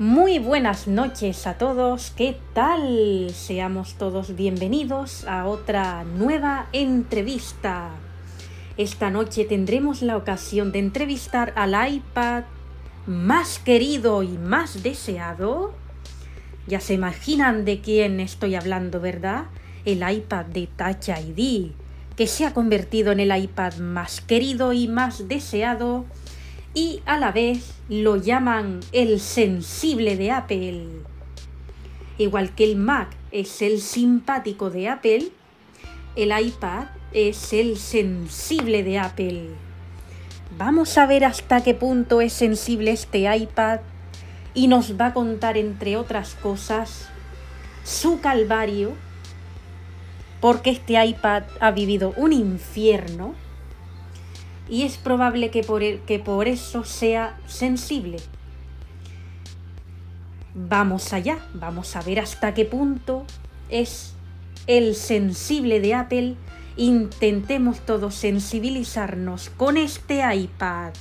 Muy buenas noches a todos, ¿qué tal? Seamos todos bienvenidos a otra nueva entrevista. Esta noche tendremos la ocasión de entrevistar al iPad más querido y más deseado. Ya se imaginan de quién estoy hablando, ¿verdad? El iPad de Touch ID, que se ha convertido en el iPad más querido y más deseado y a la vez lo llaman el sensible de Apple. Igual que el Mac es el simpático de Apple, el iPad es el sensible de Apple. Vamos a ver hasta qué punto es sensible este iPad y nos va a contar, entre otras cosas, su calvario, porque este iPad ha vivido un infierno y es probable que por, que por eso sea sensible. Vamos allá, vamos a ver hasta qué punto es el sensible de Apple. Intentemos todos sensibilizarnos con este iPad.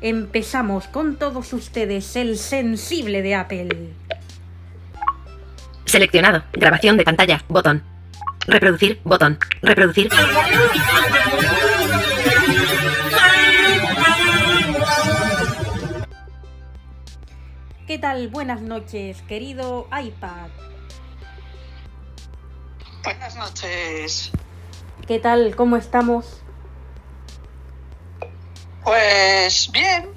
Empezamos con todos ustedes el sensible de Apple. Seleccionado. Grabación de pantalla. Botón. Reproducir. Botón. Reproducir. ¿Qué tal? Buenas noches, querido iPad. Buenas noches. ¿Qué tal? ¿Cómo estamos? Pues bien.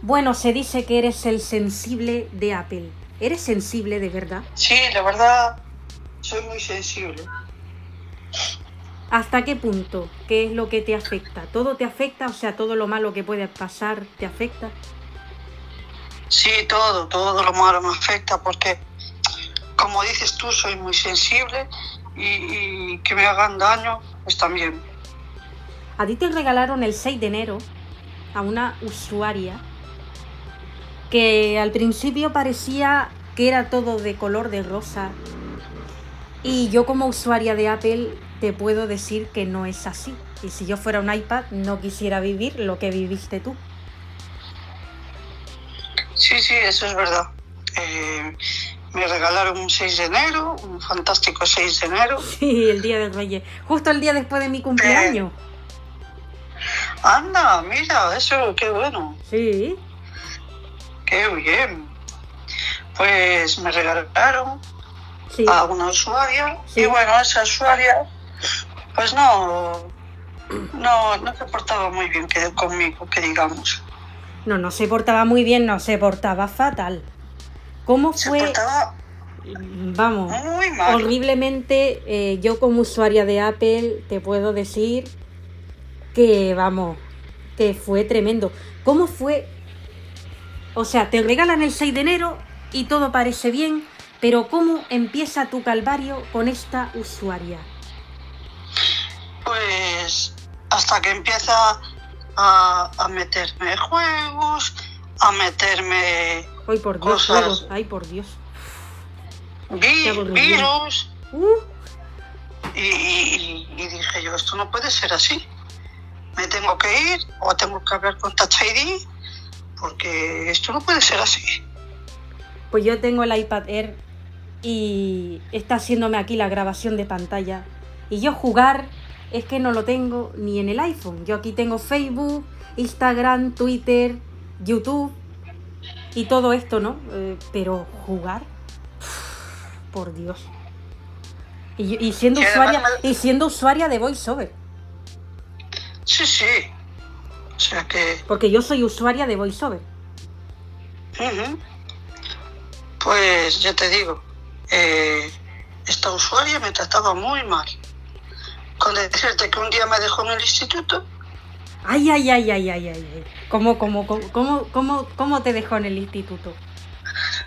Bueno, se dice que eres el sensible de Apple. ¿Eres sensible de verdad? Sí, la verdad, soy muy sensible. ¿Hasta qué punto? ¿Qué es lo que te afecta? ¿Todo te afecta? O sea, todo lo malo que puede pasar te afecta. Sí, todo, todo lo malo me afecta porque, como dices tú, soy muy sensible y, que me hagan daño, pues también. A ti te regalaron el 6 de enero a una usuaria que al principio parecía que era todo de color de rosa. Y yo como usuaria de Apple te puedo decir que no es así. Y si yo fuera un iPad no quisiera vivir lo que viviste tú. Sí, sí, eso es verdad. Eh, me regalaron un 6 de enero, un fantástico 6 de enero. Sí, el día de Reyes. Justo el día después de mi cumpleaños. Anda, mira, eso, qué bueno, Sí. qué bien. Pues me regalaron Sí. a una usuaria Sí. y bueno, esa usuaria pues no, no, no se portaba muy bien conmigo, que digamos. No, no se portaba muy bien, no, se portaba fatal. ¿Cómo Se fue? portaba Vamos. muy mal. horriblemente eh, yo como usuaria de Apple te puedo decir que vamos que fue tremendo cómo fue o sea te regalan el 6 de enero y todo parece bien pero cómo empieza tu calvario con esta usuaria Pues hasta que empieza a, a meterme juegos, a meterme ay por dios Cosas. juegos, ay por dios vi- virus Uh, y, y- y dije yo, esto no puede ser así. Me tengo que ir o tengo que hablar con Touch ID porque esto no puede ser así. pues yo tengo el iPad Air y está haciéndome aquí la grabación de pantalla y yo jugar es que no lo tengo ni en el iPhone. Yo aquí tengo Facebook, Instagram, Twitter, YouTube y todo esto, ¿no? Eh, pero jugar, por Dios. Y, y siendo Y usuaria me- y siendo usuaria de VoiceOver, Sí, sí. O sea que porque yo soy usuaria de VoiceOver. Pues ya te digo, eh, esta usuaria me trataba muy mal. Con decirte que un día me dejó en el instituto, Ay, ay, ay, ay, ay, ay. ay. ¿Cómo, cómo, cómo, cómo, cómo, cómo te dejó en el instituto?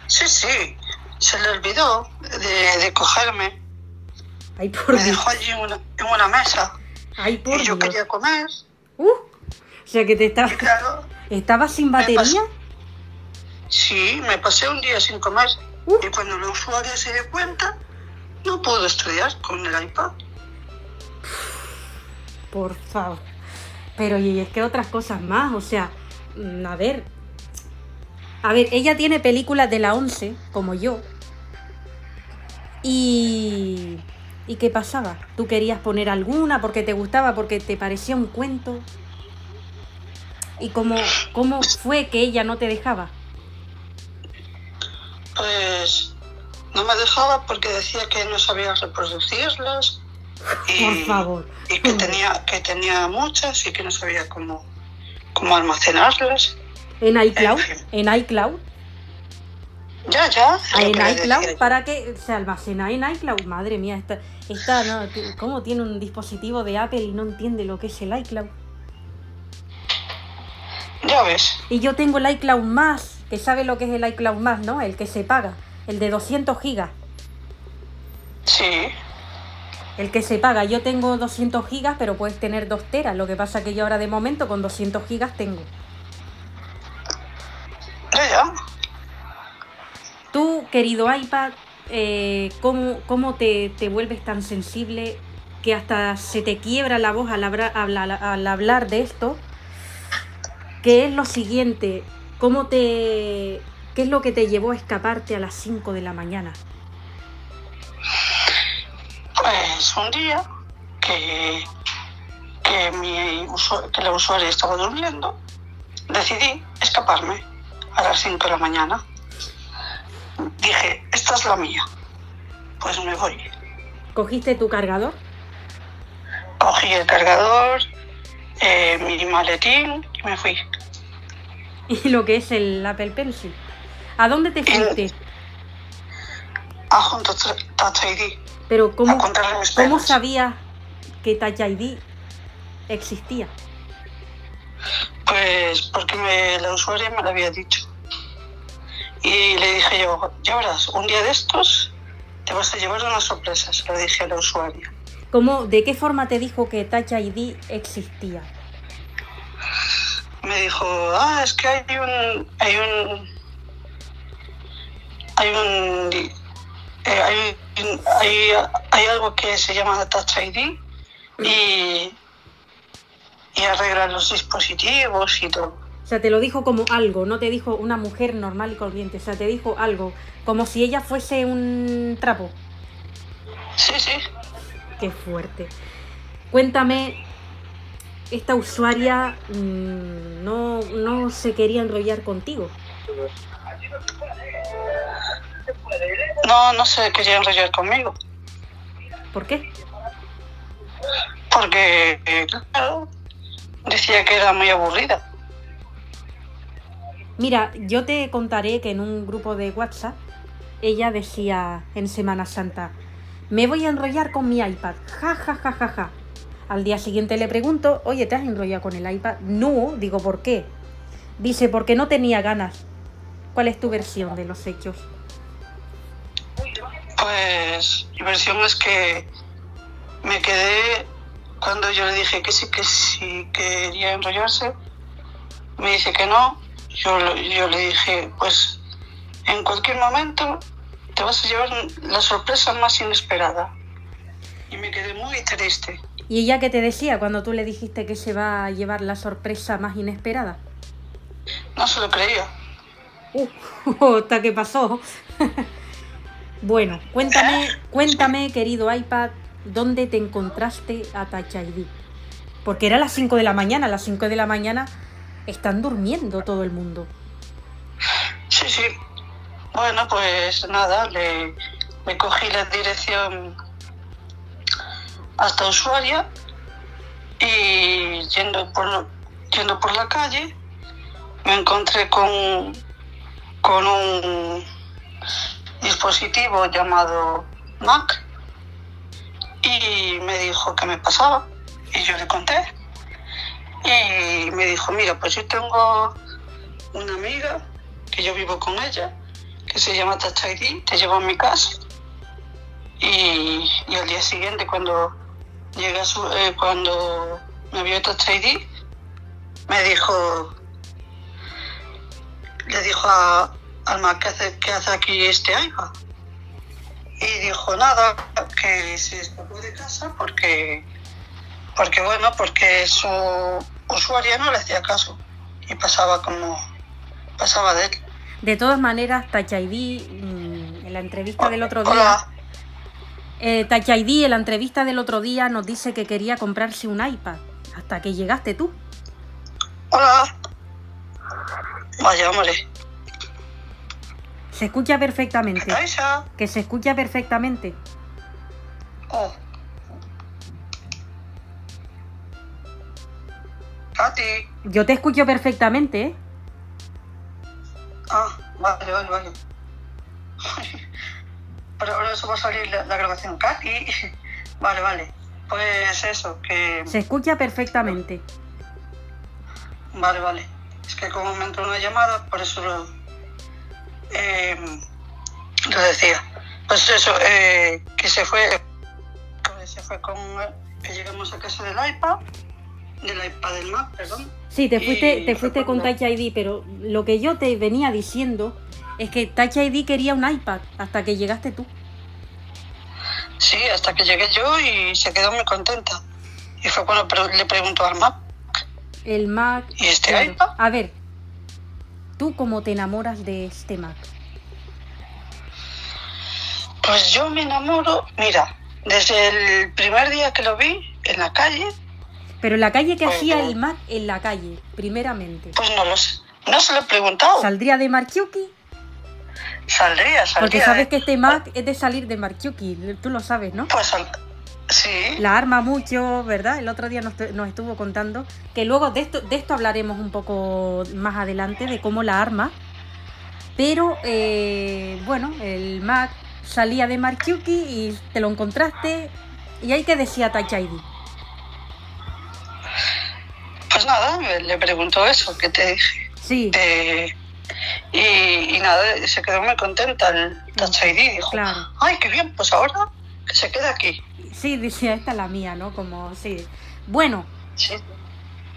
sí, sí, se le olvidó de, de cogerme. Ay, por Me Dios. dejó allí en una, en una mesa Ay, por y yo Dios. quería comer. Uh, o sea que te estabas, claro, estabas sin batería. sí, me pasé un día sin comer. Uh. Y cuando la usuaria se dio cuenta, no pudo estudiar con el iPad. Por favor. Pero y es que otras cosas más, o sea, mm, a ver. A ver, ella tiene películas de la 11, como yo. Y... ¿Y qué pasaba? ¿Tú querías poner alguna porque te gustaba, porque te parecía un cuento? ¿Y cómo, cómo fue que ella no te dejaba? Pues no me dejaba porque decía que no sabía reproducirlas y, Por favor. y que tenía que tenía muchas y que no sabía cómo cómo almacenarlas. ¿En iCloud? En fin. ¿En iCloud? Ya, ya. lo ¿En que iCloud? ¿Para qué se almacena en iCloud? Madre mía, esta, esta no, ¿cómo tiene un dispositivo de Apple y no entiende lo que es el iCloud? Ya ves. Y yo tengo el iCloud más, que sabe lo que es el iCloud más, ¿no? El que se paga, el de 200 gigas. Sí. El que se paga, yo tengo 200 gigas, pero puedes tener 2 teras. Lo que pasa que yo ahora de momento con 200 gigas tengo. Ya, ya. Tú, querido iPad, eh, ¿cómo, cómo te, te vuelves tan sensible que hasta se te quiebra la voz al, habra- habla- al hablar de esto? ¿Qué es lo siguiente? ¿Cómo te, ¿Qué es lo que te llevó a escaparte a las 5 de la mañana? Pues un día que, que, mi usu- que la usuaria estaba durmiendo, decidí escaparme a las 5 de la mañana. Dije, esta es la mía. Pues me voy. ¿Cogiste tu cargador? Cogí el cargador, eh, mi maletín y me fui. Y lo que es el Apple Pencil. ¿A dónde te fuiste? A junto Touch ID. Pero ¿cómo, ¿cómo sabías que Touch ID existía? Pues porque me- la usuaria me lo había dicho. Y le dije yo, ya verás, un día de estos te vas a llevar una sorpresa, se lo dije a la usuaria. ¿Cómo, ¿De qué forma te dijo que Touch ID existía? Me dijo, ah, es que hay un, hay un, hay un, eh, hay, hay, hay algo que se llama Touch ID y, y arregla los dispositivos y todo. O sea, te lo dijo como algo, no te dijo una mujer normal y corriente, o sea, te dijo algo, como si ella fuese un trapo. Sí, sí. Qué fuerte. Cuéntame, esta usuaria mm, no, no se quería enrollar contigo. No, no se quería enrollar conmigo. ¿Por qué? Porque, eh, claro, decía que era muy aburrida. Mira, yo te contaré que en un grupo de WhatsApp ella decía en Semana Santa, me voy a enrollar con mi iPad, ja, ja, ja, ja, ja. Al día siguiente le pregunto, oye, ¿te has enrollado con el iPad? No, digo, ¿por qué? Dice, porque no tenía ganas. ¿Cuál es tu versión de los hechos? Pues mi versión es que me quedé cuando yo le dije que sí, que sí quería enrollarse. Me dice que no. Yo, le- yo le dije, pues en cualquier momento te vas a llevar la sorpresa más inesperada. Y me quedé muy triste. ¿Y ella qué te decía cuando tú le dijiste que se va a llevar la sorpresa más inesperada? No se lo creía. Uh, hasta que pasó. bueno, cuéntame, cuéntame, querido iPad, ¿dónde te encontraste a Touch? Porque era las 5 de la mañana, a las 5 de la mañana están durmiendo todo el mundo. Sí, sí. Bueno, pues nada, le, cogí la dirección hasta usuaria y yendo por, yendo por la calle me encontré con, con un dispositivo llamado Mac y me dijo que me pasaba y yo le conté y me dijo, mira, pues yo tengo una amiga que yo vivo con ella, que se llama Touch ID, te llevo a mi casa. Y, y al día siguiente, cuando llega su, eh, cuando me vio Touch ID, me dijo, le dijo a Alma, ¿qué hace, qué hace aquí este iPad? Y dijo, nada, que se escapó de casa porque, porque bueno, porque su usuaria no le hacía caso y pasaba como pasaba de él. De todas maneras, Touch ID, mm, en la entrevista del otro día, Hola. eh, en la entrevista del otro día nos dice que quería comprarse un iPad hasta que llegaste tú. Hola. Vaya, hombre. Se escucha ¿Qué perfectamente. Que se escucha perfectamente. Oh. Katy. Yo te escucho perfectamente, ¿eh? Ah, vale, vale, vale. Pero ahora eso va a salir la, la grabación. Katy. Vale, vale. Pues eso, que... Se escucha perfectamente. Vale, vale. Es que como me entró una llamada, por eso lo, eh, lo decía. Pues eso, eh, que se fue, se fue con, que llegamos a casa del iPad, del iPad del Mac, perdón. Sí, te fuiste, te fuiste con Touch ID, pero lo que yo te venía diciendo es que Touch ID quería un iPad hasta que llegaste tú. Sí, hasta que llegué yo y se quedó muy contenta. Y fue cuando le preguntó al Mac, El Mac. ¿y este iPad? A ver, ¿tú cómo te enamoras de este Mac? Pues yo me enamoro, mira, desde el primer día que lo vi en la calle, Pero en la calle que Pues hacía el Mac en la calle, primeramente. pues no lo sé. No se lo he preguntado. ¿Saldría de Marchuki? Saldría, saldría. Porque sabes que este Mac es de salir de Marchuki, tú lo sabes, ¿no? Pues sal- sí. La arma mucho, ¿verdad? El otro día nos, nos estuvo contando que luego de esto, de esto hablaremos un poco más adelante, de cómo la arma. Pero, eh, bueno, el Mac salía de Marchuki y te lo encontraste y hay que decía Touch ID. Pues nada, le preguntó eso, que te dije. Sí, Eh, y, y nada, se quedó muy contenta el Touch ID. Dijo, claro. ay, qué bien, pues ahora que se quede aquí. Sí, decía, esta es la mía, ¿no? Como, sí. Bueno, Sí.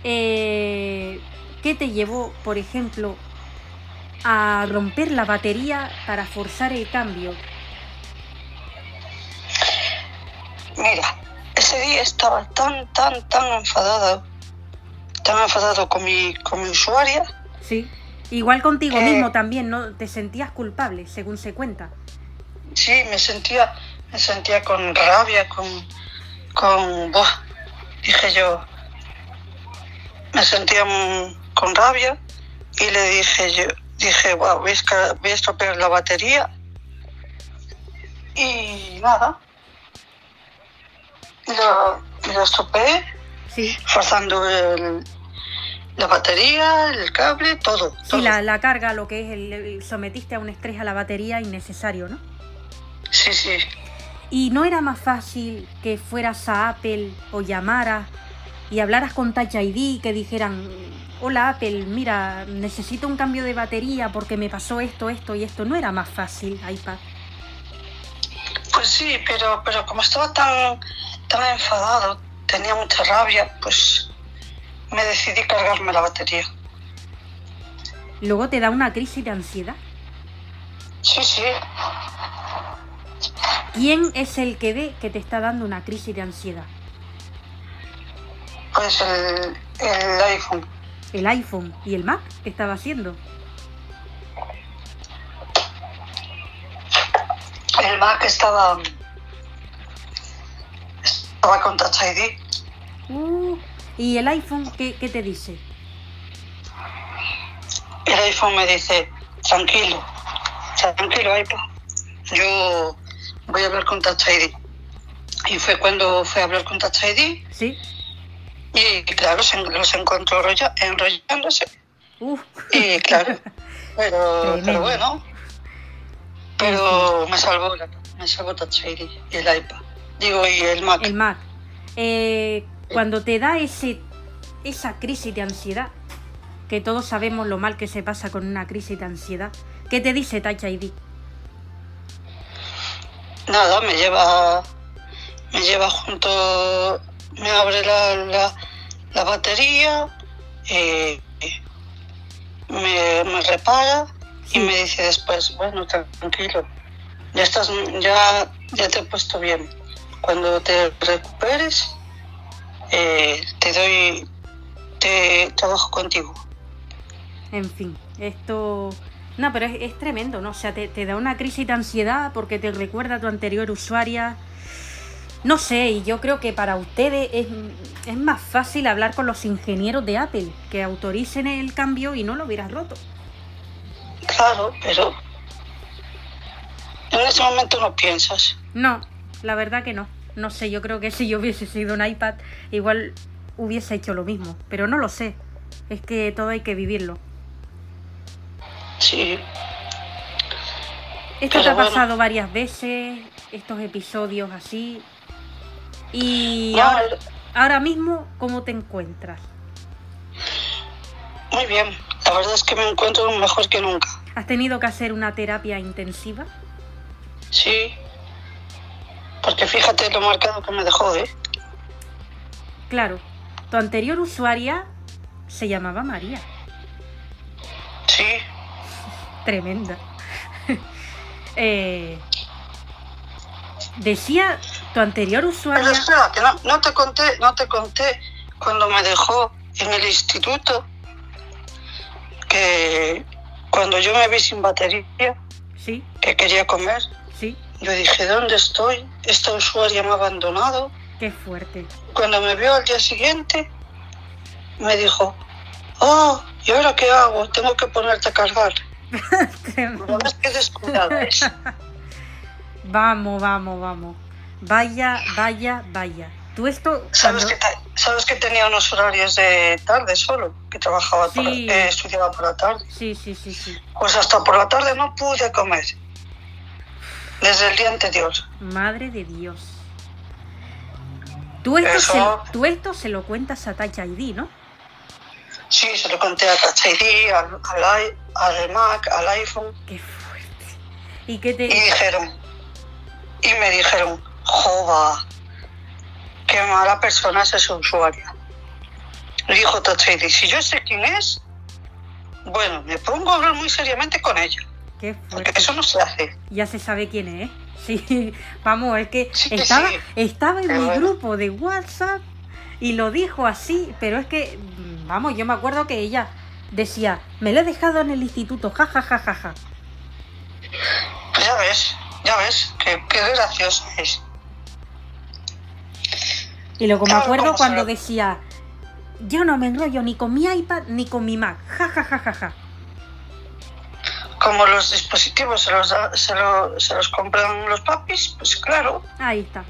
eh, ¿qué te llevó, por ejemplo, a romper la batería para forzar el cambio? Mira, ese día estaba tan, tan, tan enfadada, tan enfadado con mi, con mi usuaria. Sí. Igual contigo Eh. mismo también, ¿no? Te sentías culpable, según se cuenta. Sí, me sentía, me sentía con rabia, con, con, buah, dije yo, me sentía con rabia y le dije yo, dije, wow, voy a, voy a estropear la batería y nada, lo, lo estropeé Sí. forzando el- la batería, el cable, todo. Sí, todo. la, la carga, lo que es el, el- sometiste a un estrés a la batería innecesario, ¿no? Sí, sí. ¿Y no era más fácil que fueras a Apple o llamaras y hablaras con Touch ID que dijeran, hola Apple, mira, necesito un cambio de batería porque me pasó esto, esto y esto? ¿No era más fácil, iPad? Pues sí, pero, pero como estaba tan, tan enfadado, tenía mucha rabia, pues me decidí cargarme la batería. Luego te da una crisis de ansiedad. Sí, sí. ¿Quién es el que ve que te está dando una crisis de ansiedad? Pues el, el iPhone. ¿El iPhone y el Mac? ¿Qué estaba haciendo? El Mac estaba, estaba con Touch ID. Uh, ¿Y el iPhone qué, qué te dice? El iPhone me dice, tranquilo, tranquilo iPad. Yo voy a hablar con Touch ID. Y fue cuando fue a hablar con Touch ID ¿Sí? y claro, se, los encontró enrollándose. Uf, Y claro, pero, pero bueno, pero me salvó, me salvó Touch ID y el iPad. Digo, y el Mac. el Mac. Eh, cuando te da ese, esa crisis de ansiedad, que todos sabemos lo mal que se pasa con una crisis de ansiedad, ¿qué te dice Touch ID? Nada, me lleva, me lleva junto, me abre la, la, la batería, eh, me, me repara y me dice después, bueno, tranquilo, ya estás, ya, ya te he puesto bien. Cuando te recuperes, eh, te doy, te trabajo contigo. En fin, esto No, pero es, es tremendo, ¿no? O sea, te, te da una crisis de ansiedad porque te recuerda a tu anterior usuaria. No sé, y yo creo que para ustedes es, es más fácil hablar con los ingenieros de Apple, que autoricen el cambio y no lo hubieras roto. Claro, pero en ese momento no piensas. No, la verdad que no. No sé, yo creo que si yo hubiese sido un iPad, igual hubiese hecho lo mismo. Pero no lo sé. Es que todo hay que vivirlo. Sí, Esto Pero te ha bueno. pasado varias veces, estos episodios así. Y No, ahora, ahora mismo, ¿cómo te encuentras? muy bien. La verdad es que me encuentro mejor que nunca. ¿Has tenido que hacer una terapia intensiva? Sí. Porque fíjate lo marcado que me dejó, ¿eh? Claro, tu anterior usuaria se llamaba María. Sí. Tremenda. Eh, decía tu anterior Pero usuaria. espera, que no, no te conté, no te conté cuando me dejó en el instituto que cuando yo me vi sin batería, Sí, que quería comer, sí, yo dije, ¿dónde estoy? Esta usuaria me ha abandonado. qué fuerte. Cuando me vio al día siguiente, me dijo, oh, ¿y ahora qué hago? Tengo que ponerte a cargar. ¿No ves qué descuidada es? vamos, vamos, vamos. Vaya, vaya, vaya. Tú esto. ¿Sabes cuando- que, ¿Sabes que tenía unos horarios de tarde solo? Que trabajaba, Sí. que estudiaba por la tarde. Sí, sí, sí, sí. Pues hasta por la tarde no pude comer. Desde el día anterior. Madre de Dios. Tú esto, Eso- se, lo- tú esto se lo cuentas a Touch ID, ¿no? Sí, se lo conté a Touch ID, al, al, i- al Mac, al iPhone. Qué fuerte. ¿Y qué Y te.? dijeron, y me dijeron, jova, qué mala persona es esa usuaria. Le dijo Touch ID, si yo sé quién es, bueno, me pongo a hablar muy seriamente con ella. Qué Porque fuerte. eso no se hace. Ya se sabe quién es. Sí, vamos, es que Sí, estaba, sí. estaba en mi bueno. grupo de WhatsApp y lo dijo así, pero es que, vamos, yo me acuerdo que ella decía, me lo he dejado en el instituto, ja, ja, ja, ja, ja. Pues ya ves, ya ves, qué, qué gracioso es. Y luego me acuerdo cuando decía, yo no me enrollo ni con mi iPad ni con mi Mac, ja, ja, ja, ja, ja. Como los dispositivos se los, da- se, lo- se los compran los papis, pues claro. Ahí está,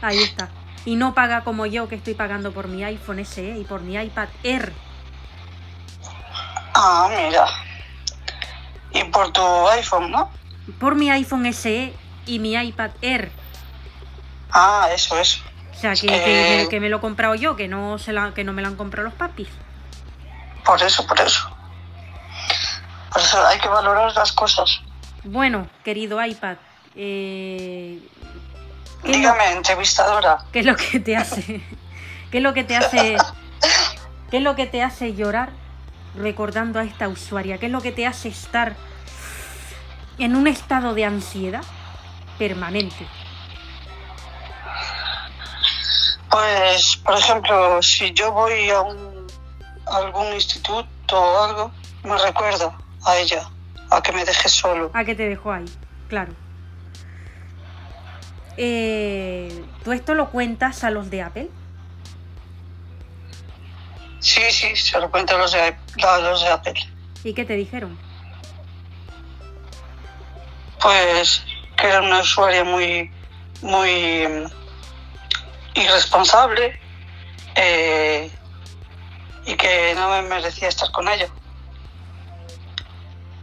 ahí está. Y no paga como yo que estoy pagando por mi iPhone SE y por mi iPad Air. Ah, mira. Y por tu iPhone, ¿no? Por mi iPhone SE y mi iPad Air. Ah, eso, eso. O sea, que, Eh. que- que me lo he comprado yo, que no, se la, que no me lo han comprado los papis. Por eso, por eso. Por eso hay que valorar las cosas. Bueno, querido iPad, eh, ¿qué, es lo, Dígame, entrevistadora. qué es lo que te hace? ¿Qué es lo que te hace? ¿Qué es lo que te hace llorar recordando a esta usuaria? ¿Qué es lo que te hace estar en un estado de ansiedad permanente? Pues, por ejemplo, si yo voy a, un, a algún instituto o algo, me recuerda a ella, a que me deje solo. ¿A qué te dejó ahí? Claro. Eh, ¿Tú esto lo cuentas a los de Apple? Sí, sí, se lo cuento a los de, a los de Apple. ¿Y qué te dijeron? Pues que era una usuaria muy, muy mm, irresponsable eh, y que no me merecía estar con ella.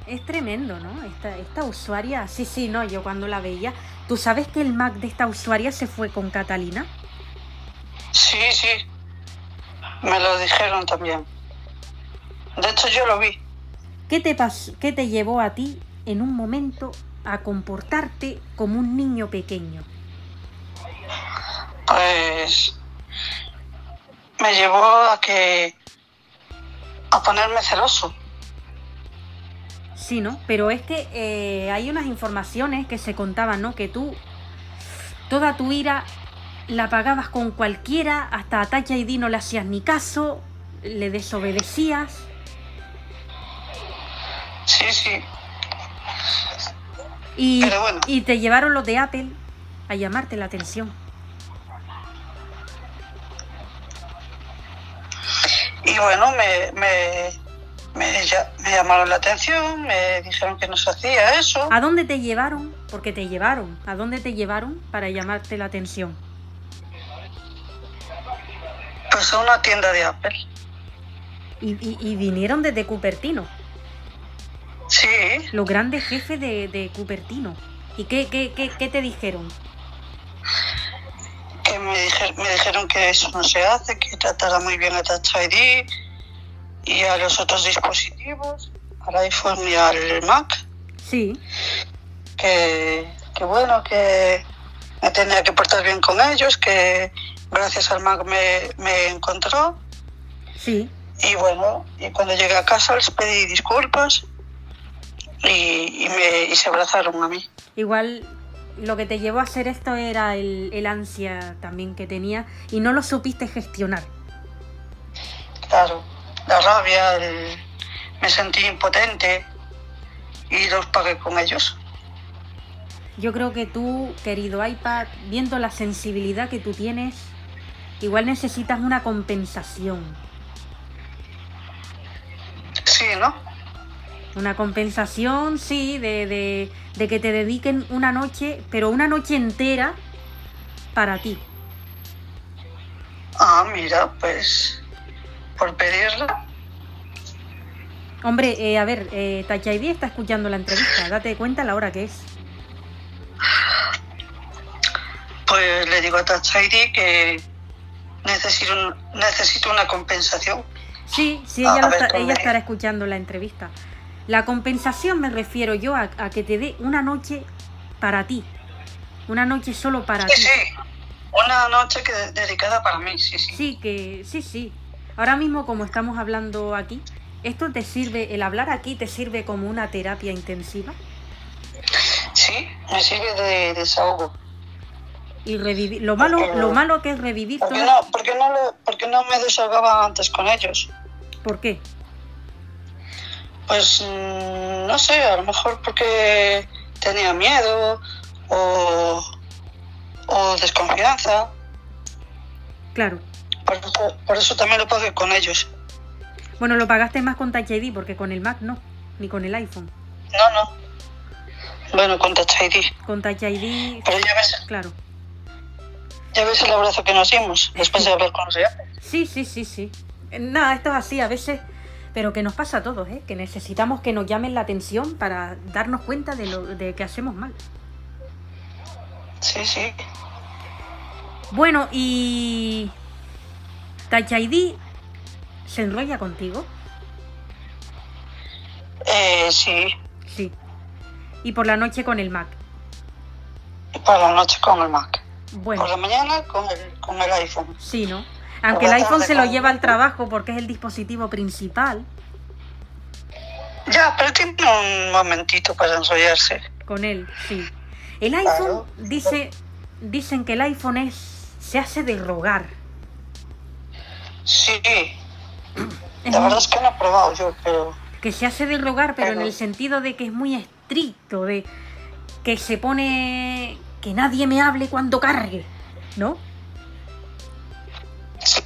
Es tremendo, ¿no? Esta, esta usuaria, sí, sí, no, yo cuando la veía, ¿tú sabes que el Mac de esta usuaria se fue con Catalina? Sí, sí, me lo dijeron también. De hecho, yo lo vi. ¿Qué te, pasó, ¿Qué te llevó a ti en un momento a comportarte como un niño pequeño? Pues me llevó a que a ponerme celoso. Sí, ¿no? Pero es que eh, hay unas informaciones que se contaban, ¿no? Que tú toda tu ira la pagabas con cualquiera, hasta a Touch ID no le hacías ni caso, le desobedecías. Sí, Sí, sí. Y, Pero bueno. y te llevaron los de Apple a llamarte la atención. Y bueno, me, me, me, lla- me llamaron la atención, me dijeron que no se hacía eso. ¿A dónde te llevaron? Porque te llevaron. ¿A dónde te llevaron para llamarte la atención? Pues a una tienda de Apple. Y, y- y vinieron desde Cupertino, Sí, los grandes jefes de, de Cupertino. ¿Y qué, qué, qué, qué te dijeron? que me, dije- me dijeron que eso no se hace, que tratara muy bien a Touch ID y a los otros dispositivos, al iPhone y al Mac. Sí, que, que bueno, que me tenía que portar bien con ellos, que gracias al Mac me, me encontró. sí. Y bueno, y cuando llegué a casa les pedí disculpas y, y me, y se abrazaron a mí. Igual lo que te llevó a hacer esto era el, el ansia también que tenía y no lo supiste gestionar. Claro, la rabia, el- me sentí impotente y los pagué con ellos. Yo creo que tú, querido iPad, viendo la sensibilidad que tú tienes, igual necesitas una compensación. Sí, ¿no? Una compensación, sí, de, de, de que te dediquen una noche, pero una noche entera para ti. Ah, mira, pues por pedirla. Hombre, eh, a ver, eh, Touch ID está escuchando la entrevista, date cuenta la hora que es. Pues le digo a Touch ID que necesito, necesito una compensación. Sí, sí, ella, lo está- ¿cómo ella es? estará escuchando la entrevista. La compensación me refiero yo a, a que te dé una noche para ti. Una noche solo para Sí, ti. sí, una noche que dedicada para mí, sí, sí. Sí, que sí, sí. Ahora mismo como estamos hablando aquí, ¿esto te sirve, el hablar aquí te sirve como una terapia intensiva? Sí, me sirve de desahogo. Y revivir, lo malo, Porque- lo malo que es revivir ¿Por qué todo. no, por qué no, lo- por qué no me desahogaba antes con ellos? ¿Por qué? Pues mm, no sé, a lo mejor porque tenía miedo o, o desconfianza. Claro. Por eso, por eso también lo pagué con ellos. Bueno, lo pagaste más con Touch ID porque con el Mac no, ni con el iPhone. No, no. Bueno, con Touch ID. Con Touch ID, Pero ya ves, claro. ya ves el abrazo que nos dimos después de hablar con los. Sí, sí, sí, sí. Eh, Nada, esto es así a veces, pero que nos pasa a todos, ¿eh? Que necesitamos que nos llamen la atención para darnos cuenta de lo de que hacemos mal. Sí, sí. Bueno, y Touch ID se enrolla contigo, Eh, sí. sí. Y por la noche con el Mac. Y por la noche con el Mac. Bueno, Por la mañana con el, con el iPhone. sí, ¿no? Aunque el iPhone se lo lleva al trabajo porque es el dispositivo principal Ya, pero tiene un momentito para enrollarse. con él, sí. El iPhone Claro. dice, dicen que el iPhone es se hace de rogar. Sí, la verdad es que no he probado yo, pero que se hace de rogar, pero en el sentido de que es muy estricto, de que se pone que nadie me hable cuando cargue, ¿no? sí,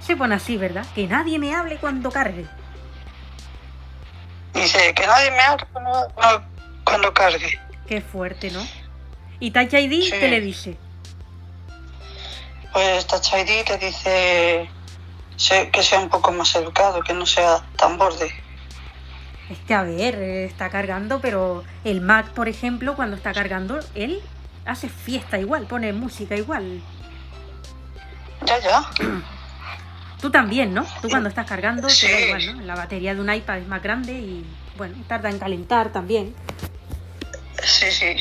Se pone así, ¿verdad? Que nadie me hable cuando cargue. dice que nadie me hable cuando cargue. Qué fuerte, ¿no? Y Touch ID, Sí. ¿qué le dice? Pues Touch ID te dice que sea un poco más educado, que no sea tan borde. Es que a ver, está cargando, pero el Mac, por ejemplo, cuando está cargando, él hace fiesta igual, pone música igual. Ya, ya. Tú también, ¿no? Tú cuando estás cargando, Sí. te da igual, ¿no? La batería de un iPad es más grande y, bueno, tarda en calentar también. Sí, sí.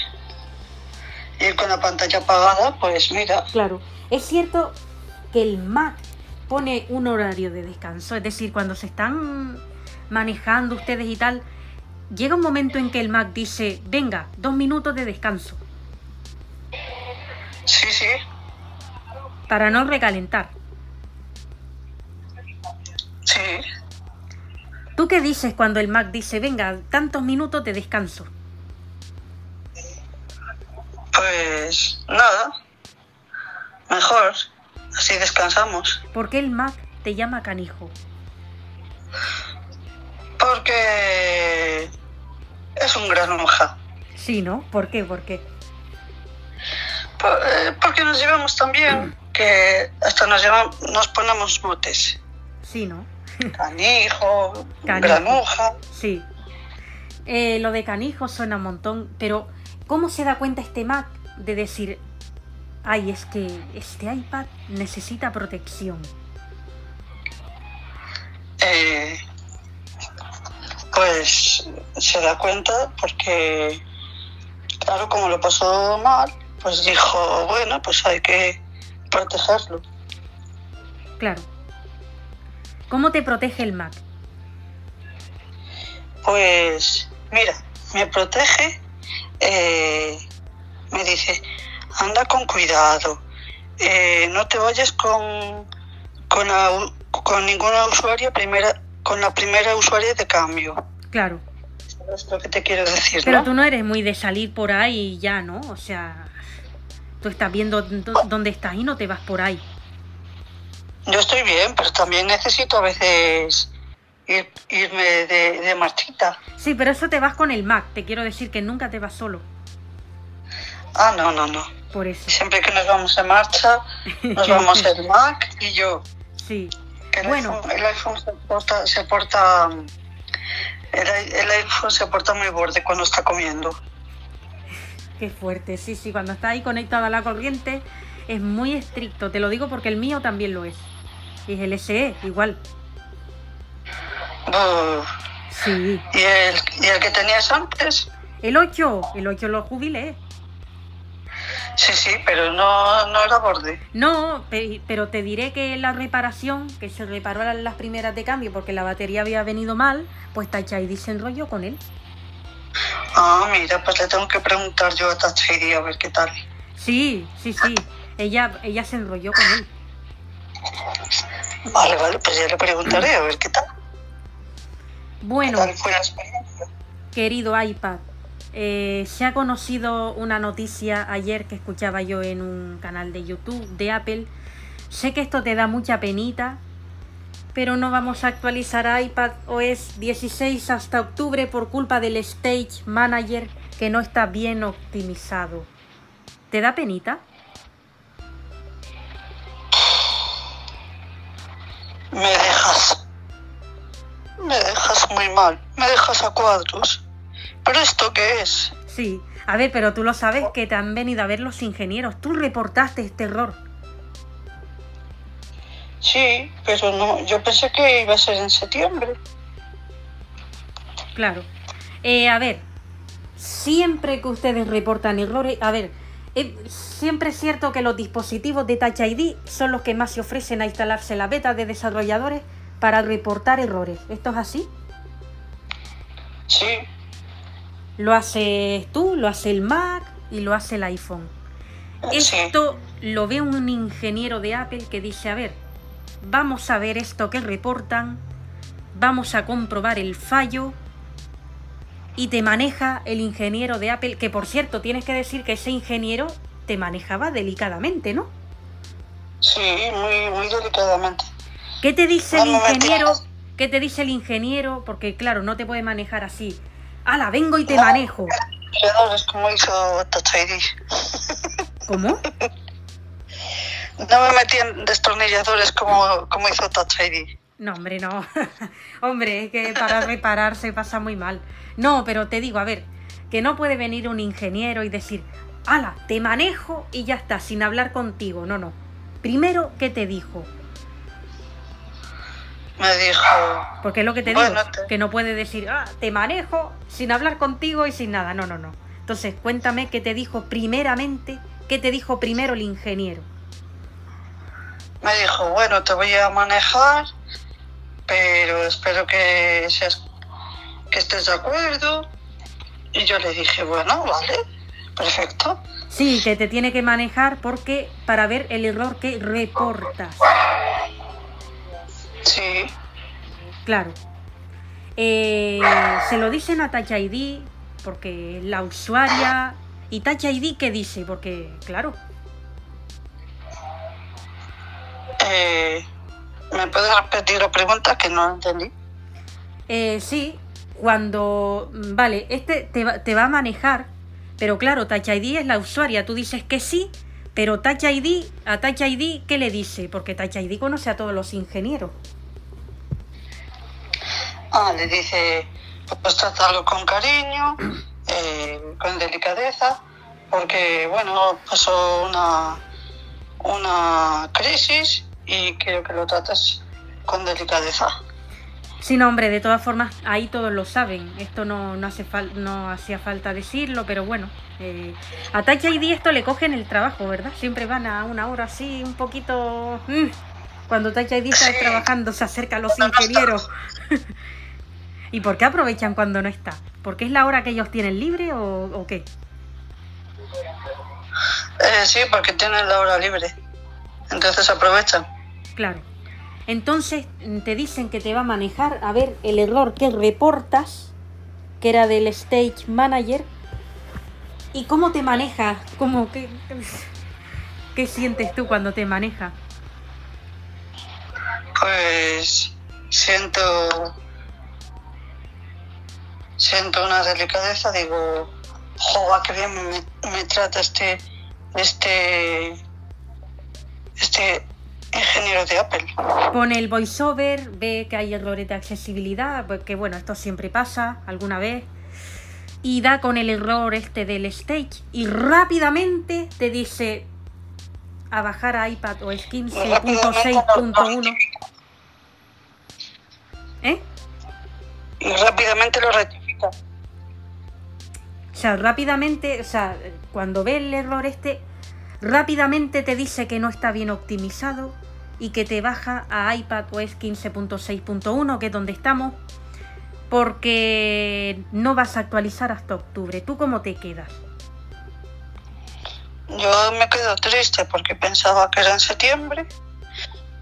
Y con la pantalla apagada, pues mira, Claro. Es cierto que el Mac pone un horario de descanso, es decir, cuando se están manejando ustedes y tal, llega un momento en que el Mac dice, venga, dos minutos de descanso, sí, sí. para no recalentar. Sí. ¿Tú qué dices cuando el Mac dice, venga, tantos minutos de descanso? Pues nada, mejor, así descansamos. ¿Por qué el Mac te llama canijo? Porque es un gran hoja. Sí, ¿no? ¿Por qué? ¿Por qué? Por- eh, porque nos llevamos tan bien que hasta nos, llevamos, nos ponemos motes. Sí, ¿no? Canijo, Canijo. granuja. Sí. Eh, lo de canijo suena un montón, pero ¿cómo se da cuenta este Mac de decir, ay, es que este iPad necesita protección? Eh, pues se da cuenta porque, claro, como lo pasó mal, pues dijo, bueno, pues hay que protegerlo. Claro. ¿Cómo te protege el Mac? Pues mira, me protege, eh, me dice, anda con cuidado, eh, no te vayas con, con, la u- con ninguna usuaria primera, con la primera usuaria de cambio. Claro. ¿Sabes lo que te quiero decir? Pero no? tú no eres muy de salir por ahí y ya, ¿no? O sea, tú estás viendo dó- dónde estás y no te vas por ahí. Yo estoy bien, pero también necesito a veces ir- irme de, de marchita. Sí, pero eso te vas con el Mac. Te quiero decir que nunca te vas solo. Ah, no, no, no. Por eso. Siempre que nos vamos de marcha, nos vamos el Mac y yo. Sí. El, Bueno. iPhone, el iPhone se porta, se porta el, iPhone se porta muy borde cuando está comiendo. Qué fuerte. Sí, sí. Cuando está ahí conectado a la corriente es muy estricto. Te lo digo porque el mío también lo es. Y es el SE, igual. Uf. Sí. ¿Y el, ¿Y el que tenías antes? El 8. El 8 lo jubilé. Sí, sí, pero no, no era borde. No, pe- pero te diré que la reparación, que se reparó las primeras de cambio porque la batería había venido mal, pues ID se enrolló con él. Ah, mira, pues le tengo que preguntar yo a ID a ver qué tal. Sí, sí, sí. Ella, ella se enrolló con él. Vale, vale, pues ya le preguntaré a ver qué tal. Bueno, ¿Qué tal fue la experiencia? querido iPad, eh, se ha conocido una noticia ayer que escuchaba yo en un canal de YouTube de Apple. Sé que esto te da mucha penita, pero no vamos a actualizar iPad OS 16 hasta octubre por culpa del Stage Manager que no está bien optimizado. ¿Te da penita? Me dejas. Me dejas muy mal. Me dejas a cuadros. ¿Pero esto qué es? Sí. A ver, pero tú lo sabes que te han venido a ver los ingenieros. Tú reportaste este error. Sí, pero no. Yo pensé que iba a ser en septiembre. Claro. Eh, a ver, siempre que ustedes reportan errores, a ver, eh, siempre es cierto que los dispositivos de Touch ID son los que más se ofrecen a instalarse la beta de desarrolladores para reportar errores. ¿Esto es así? Sí, Lo haces tú, lo hace el Mac y lo hace el iPhone. sí. Esto lo ve un ingeniero de Apple que dice, a ver, vamos a ver esto que reportan, vamos a comprobar el fallo y te maneja el ingeniero de Apple, que por cierto tienes que decir que ese ingeniero te manejaba delicadamente, ¿no? Sí, muy, muy delicadamente. ¿Qué te dice el No, ingeniero? ¿Qué te dice el ingeniero? Porque claro, no te puede manejar así. ¡Hala, vengo y te manejo! Creadores como hizo Touch. ¿Cómo? No me metí en destornilladores como, como hizo Touch ID. No, hombre, no. hombre, es que para reparar se pasa muy mal. No, pero te digo, a ver, que no puede venir un ingeniero y decir, ala, te manejo y ya está, sin hablar contigo. No, no. Primero, ¿qué te dijo? Me dijo, Porque es lo que te Bueno, digo, te- que no puede decir, ah, te manejo sin hablar contigo y sin nada. No, no, no. Entonces, cuéntame qué te dijo primeramente, qué te dijo primero el ingeniero. me dijo, bueno, te voy a manejar, pero espero que seas, que estés de acuerdo. Y yo le dije, bueno, vale, perfecto. Sí, que te tiene que manejar porque para ver el error que reportas. Sí, Claro. Eh, se lo dicen a Touch ID porque la usuaria... ¿Y Touch ID qué dice? Porque, claro. Eh, ¿Me puedes repetir la pregunta que no entendí? Eh, sí, cuando... Vale, este te va, te va a manejar, pero claro, Touch ID es la usuaria. Tú dices que sí, pero Touch ID, a Touch ID, ¿qué le dice? Porque Touch ID conoce a todos los ingenieros. Ah, le dice, pues trátalo con cariño, eh, con delicadeza, porque, bueno, pasó una, una crisis y quiero que lo trates con delicadeza. Sí, no, hombre, de todas formas, ahí todos lo saben. Esto no, no, hace fal no hacía falta decirlo, pero bueno. Eh, a Touch ID esto le cogen el trabajo, ¿verdad? Siempre van a una hora así, un poquito... mm, Cuando Touch ID está Sí. trabajando, se acerca a los ingenieros. ¿Y por qué aprovechan cuando no está? ¿Porque es la hora que ellos tienen libre o, o qué? Eh, sí, porque tienen la hora libre. Entonces aprovechan. Claro. Entonces mm, te dicen que te va a manejar a ver el error que reportas, que era del stage manager, y cómo te maneja, cómo qué, qué sientes tú cuando te maneja. Pues siento siento una delicadeza, digo, joder, qué bien me, me trata este este este ingeniero de Apple. Pone el voiceover, ve que hay errores de accesibilidad, pues que bueno, esto siempre pasa alguna vez. Y da con el error este del stage y rápidamente te dice a bajar a iPad o es Rápidamente lo 15.6.1. rectifica. ¿Eh? Y rápidamente lo rectifica. O sea, rápidamente, o sea, cuando ve el error este, rápidamente te dice que no está bien optimizado y que te baja a iPad OS 15.6.1, que es donde estamos, porque no vas a actualizar hasta octubre. ¿Tú cómo te quedas? Yo me quedo triste porque pensaba que era en septiembre.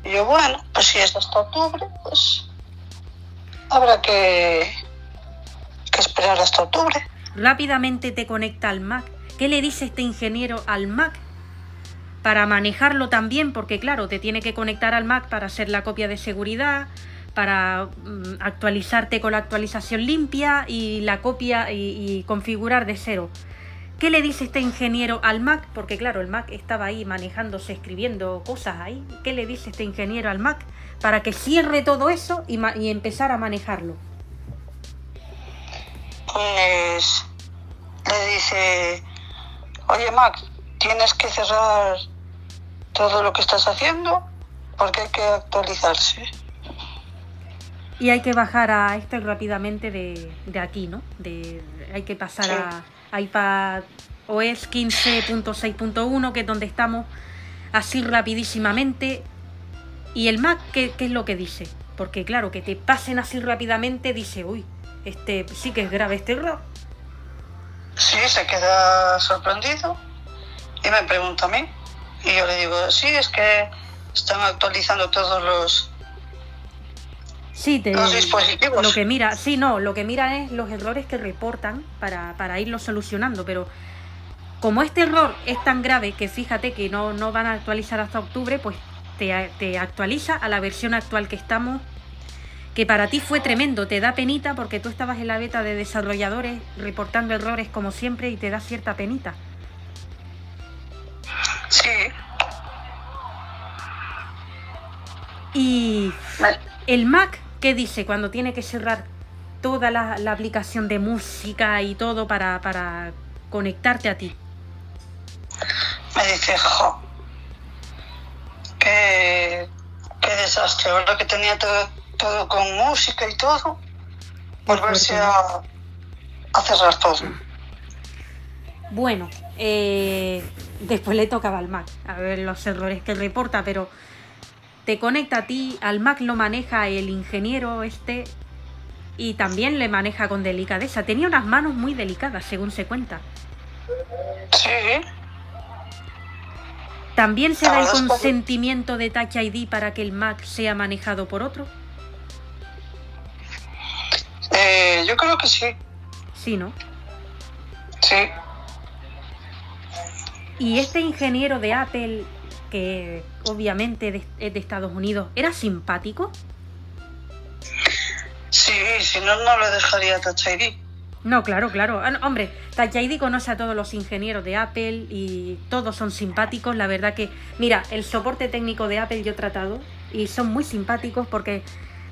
Y yo, bueno, pues si es hasta octubre, pues habrá que esperar hasta octubre. Rápidamente te conecta al Mac. ¿Qué le dice este ingeniero al Mac? Para manejarlo también, porque claro, te tiene que conectar al Mac para hacer la copia de seguridad, para mm, actualizarte con la actualización limpia y la copia y, configurar de cero. ¿Qué le dice este ingeniero al Mac? Porque claro, el Mac estaba ahí manejándose, escribiendo cosas ahí. ¿Qué le dice este ingeniero al Mac? Para que cierre todo eso y, y empezar a manejarlo. Pues le dice, oye Max, tienes que cerrar todo lo que estás haciendo porque hay que actualizarse. Y hay que bajar a esto rápidamente de, de aquí, ¿no? De, hay que pasar Sí. a iPad OS 15.6.1, que es donde estamos, así rapidísimamente. ¿Y el Mac qué, qué es lo que dice? Porque claro, que te pasen así rápidamente, dice, uy, este sí que es grave este error. Sí, se queda sorprendido y me pregunta a mí. Y yo le digo, sí, es que están actualizando todos los... Sí, te, Los dispositivos. lo que mira, sí, no, lo que mira es los errores que reportan para, para irlos solucionando, pero como este error es tan grave que fíjate que no, no van a actualizar hasta octubre, pues te, te actualiza a la versión actual que estamos, que para ti fue tremendo, te da penita porque tú estabas en la beta de desarrolladores reportando errores como siempre y te da cierta penita. Sí, Y el Mac, ¿qué dice cuando tiene que cerrar toda la, la aplicación de música y todo para, para conectarte a ti? me dice, jo, qué, qué desastre, ahora que tenía todo, todo con música y todo, volverse a, a cerrar todo. Bueno, eh, después le tocaba al Mac a ver los errores que reporta, pero te conecta a ti, al Mac lo maneja el ingeniero este y también le maneja con delicadeza. Tenía unas manos muy delicadas, según se cuenta. Sí, ¿También se da el consentimiento de Touch ID para que el Mac sea manejado por otro? Yo creo que sí. Sí, ¿no? Sí. Y este ingeniero de Apple, que obviamente de- es de Estados Unidos, ¿era simpático? Sí, si no, no le dejaría Touch ID. No, claro, claro. Ah, hombre, Touch ID conoce a todos los ingenieros de Apple y todos son simpáticos. La verdad que, mira, el soporte técnico de Apple yo he tratado y son muy simpáticos porque